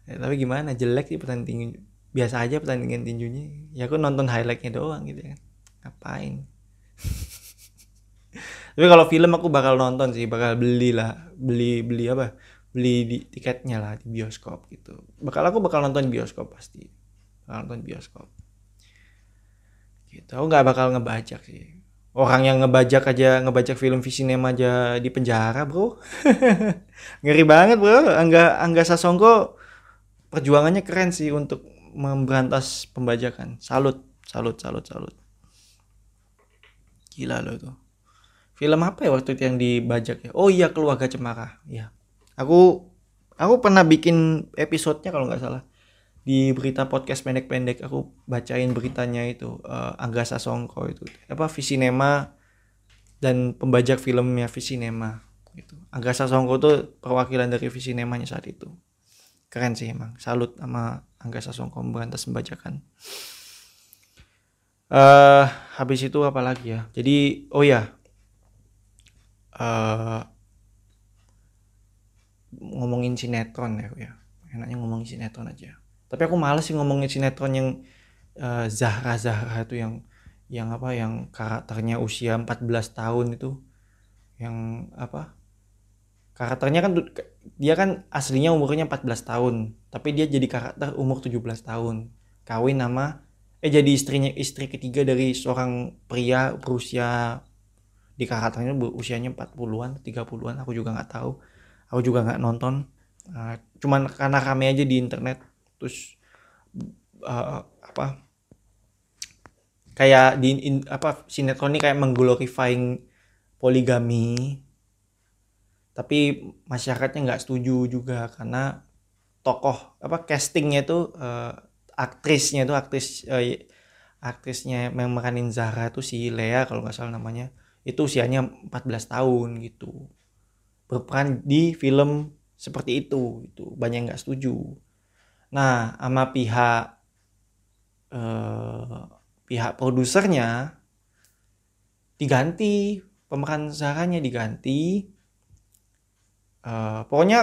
Ya, tapi gimana jelek sih pertandingan biasa aja pertandingan tinjunya. Ya aku nonton highlightnya doang gitu kan. Ngapain? Tapi kalau film aku bakal nonton sih bakal beli lah beli beli apa? Beli di tiketnya lah di bioskop gitu. Bakal aku bakal nonton bioskop pasti. Bakal nonton bioskop gitu. Aku nggak bakal ngebajak sih. Orang yang ngebajak aja ngebajak film Visinema aja di penjara bro. Ngeri banget bro. Angga Angga Sasongko perjuangannya keren sih untuk memberantas pembajakan. Salut salut salut salut. Gila loh itu. Film apa ya waktu itu yang dibajak ya? Oh iya keluarga cemara. Ya aku aku pernah bikin episodenya kalau nggak salah di berita podcast pendek-pendek aku bacain beritanya itu uh, Angga Sasongko itu apa Visinema dan pembajak filmnya Visinema gitu. Angga Sasongko tuh perwakilan dari Visinemanya saat itu. Keren sih emang. Salut sama Angga Sasongko memberantas pembajakan. Uh, habis itu apa lagi ya? Jadi oh ya. Uh, ngomongin sinetron ya, ya. Enaknya ngomongin sinetron aja tapi aku males sih ngomongin sinetron yang uh, Zahra Zahra itu yang yang apa yang karakternya usia 14 tahun itu. Yang apa karakternya kan dia kan aslinya umurnya 14 tahun tapi dia jadi karakter umur 17 tahun. Kawin nama eh jadi istrinya istri ketiga dari seorang pria berusia di karakternya usianya 40-an 30-an aku juga nggak tahu. Aku juga nggak nonton. Uh, cuman karena rame aja di internet terus uh, apa kayak di in, apa sinetron ini kayak mengglorifying poligami. Tapi masyarakatnya nggak setuju juga karena tokoh apa castingnya itu uh, aktrisnya itu aktris uh, aktrisnya yang meranin Zahra itu si Lea kalau nggak salah namanya. Itu usianya 14 tahun gitu. Berperan di film seperti itu itu banyak nggak setuju Nah, sama pihak eh, pihak produsernya diganti, pemeran Sarahnya diganti. Eh, pokoknya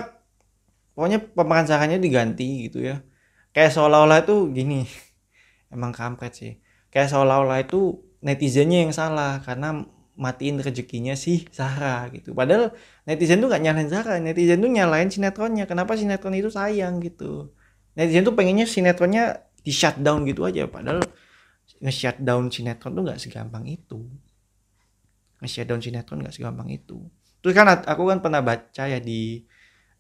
pokoknya pemeran Sarahnya diganti gitu ya. Kayak seolah-olah itu gini. Emang kampret sih. Kayak seolah-olah itu netizennya yang salah karena matiin rezekinya si Zahra gitu. Padahal netizen tuh gak nyalain Zahra, netizen tuh nyalain sinetronnya. Kenapa sinetron itu sayang gitu netizen tuh pengennya sinetronnya di shutdown gitu aja padahal nge-shutdown sinetron tuh nggak segampang itu. Nge-shutdown sinetron nggak segampang itu. Terus kan aku kan pernah baca ya di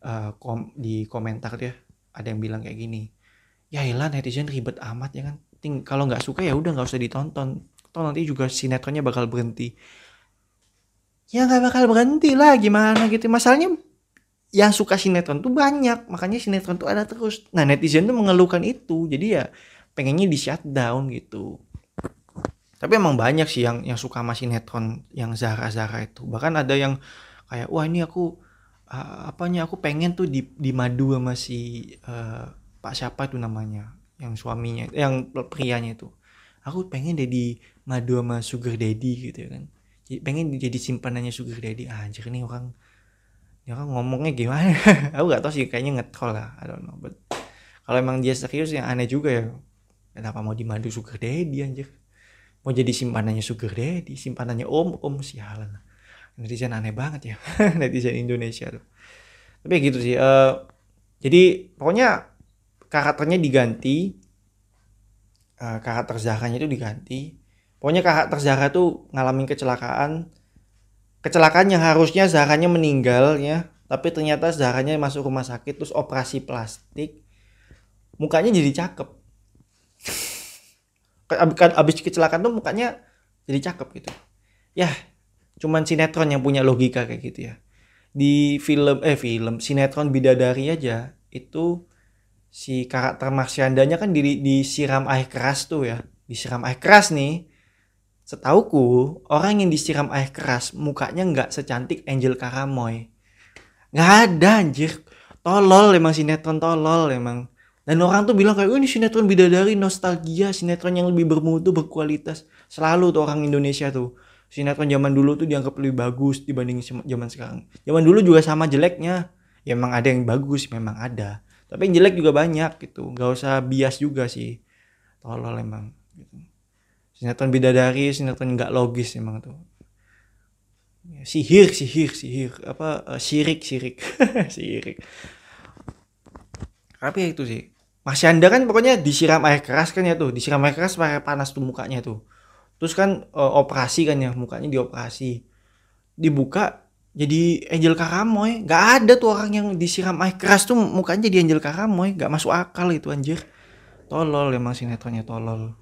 uh, kom di komentar dia ada yang bilang kayak gini ya ilah netizen ribet amat ya kan Ting kalau nggak suka ya udah nggak usah ditonton toh nanti juga sinetronnya bakal berhenti. Ya nggak bakal berhenti lah gimana gitu masalahnya yang suka sinetron tuh banyak makanya sinetron tuh ada terus. Nah netizen tuh mengeluhkan itu jadi ya pengennya di shutdown gitu. Tapi emang banyak sih yang yang suka sama sinetron yang Zara Zara itu. Bahkan ada yang kayak wah ini aku uh, apanya aku pengen tuh di di madu sama si uh, Pak siapa itu namanya yang suaminya yang prianya itu. Aku pengen deh di madu sama sugar daddy gitu ya kan. Pengen jadi simpanannya sugar daddy. Ah, anjir nih orang ya kan ngomongnya gimana? Aku gak tau sih kayaknya ngetrol lah I don't know but kalau emang dia serius yang aneh juga ya. Kenapa mau dimadu sugar daddy anjir? Mau jadi simpanannya sugar daddy simpanannya om om sialan netizen aneh banget ya netizen Indonesia tuh. Tapi gitu sih uh, jadi pokoknya karakternya diganti uh, karakter Zahranya itu diganti. Pokoknya karakter Zahra tuh ngalamin kecelakaan kecelakaan yang harusnya Zahranya meninggal ya. Tapi ternyata Zahranya masuk rumah sakit terus operasi plastik. Mukanya jadi cakep. Abis kecelakaan tuh mukanya jadi cakep gitu. Ya cuman sinetron yang punya logika kayak gitu ya. Di film eh film sinetron bidadari aja itu si karakter Marsyandanya kan di, disiram air keras tuh ya. Disiram air keras nih Setauku, orang yang disiram air keras mukanya nggak secantik Angel Karamoy. Nggak ada anjir. Tolol emang sinetron tolol emang. Dan orang tuh bilang kayak, oh ini sinetron bidadari, nostalgia, sinetron yang lebih bermutu, berkualitas. Selalu tuh orang Indonesia tuh. Sinetron zaman dulu tuh dianggap lebih bagus dibanding zaman sekarang. Zaman dulu juga sama jeleknya. Ya emang ada yang bagus, memang ada. Tapi yang jelek juga banyak gitu. Gak usah bias juga sih. Tolol emang. Gitu sinetron bidadari sinetron nggak logis emang tuh. Ya, sihir sihir sihir. Apa uh, sirik sirik. Sirik. Tapi ya itu sih? Mas Yanda kan pokoknya disiram air keras kan ya tuh. Disiram air keras pakai panas tuh mukanya tuh. Terus kan uh, operasi kan ya mukanya dioperasi. Dibuka jadi Angel Karamoy. Nggak ada tuh orang yang disiram air keras tuh mukanya jadi Angel Karamoy. Nggak masuk akal itu anjir. Tolol emang sinetronnya tolol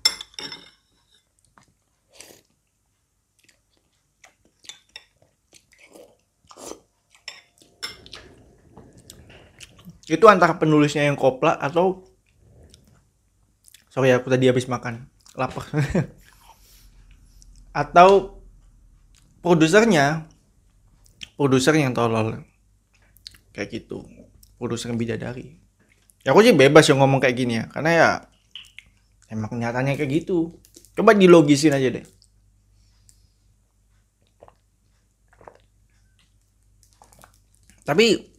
itu antara penulisnya yang kopla atau sorry aku tadi habis makan lapar. Atau produsernya produser yang tolol. Kayak gitu produser bidadari. Ya aku sih bebas yang ngomong kayak gini ya karena ya emang nyatanya kayak gitu. Coba dilogisin aja deh. Tapi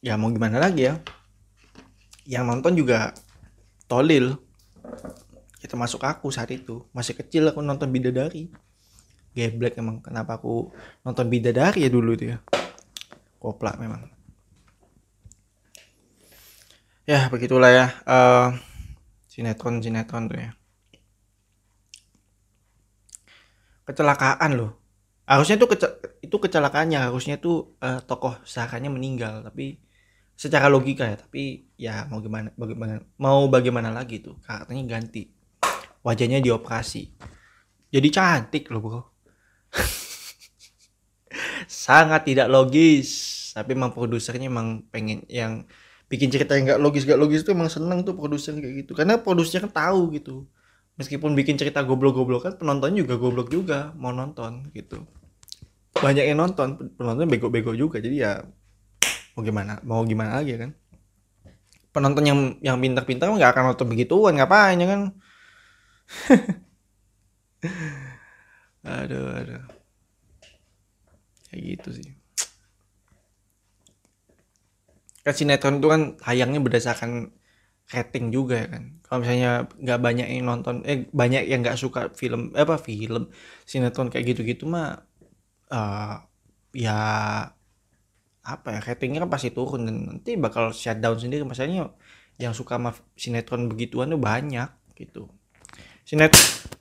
ya mau gimana lagi ya? Yang nonton juga tolil. Kita masuk aku saat itu. Masih kecil aku nonton bidadari. Geblek emang kenapa aku nonton bidadari ya dulu itu ya? Koplak memang. Ya begitulah ya uh, sinetron sinetron tuh ya. Kecelakaan loh. Harusnya tuh kece itu kecelakaannya harusnya tuh uh, tokoh sahakannya meninggal tapi secara logika ya tapi ya mau gimana bagaimana mau bagaimana lagi tuh? Karakternya ganti. Wajahnya dioperasi. Jadi cantik loh bro. Sangat tidak logis. Tapi emang produsernya emang pengen yang bikin cerita yang gak logis gak logis tuh emang seneng tuh produser kayak gitu. Karena produsernya kan tahu gitu. Meskipun bikin cerita goblok-goblok kan penonton juga goblok juga mau nonton gitu. Banyak yang nonton penonton bego-bego juga. Jadi ya mau gimana? Mau gimana lagi kan? Penonton yang yang pintar-pintar nggak akan nonton begituan ngapain ya kan? Aduh aduh. Kayak gitu sih. Kan sinetron itu kan tayangnya berdasarkan rating juga ya kan? Kalau misalnya nggak banyak yang nonton eh banyak yang nggak suka film eh, apa film sinetron kayak gitu-gitu mah uh, ya apa ya ratingnya kan pasti turun dan nanti bakal shutdown sendiri. Masalahnya yang suka sama sinetron begituan tuh banyak gitu. Sinetron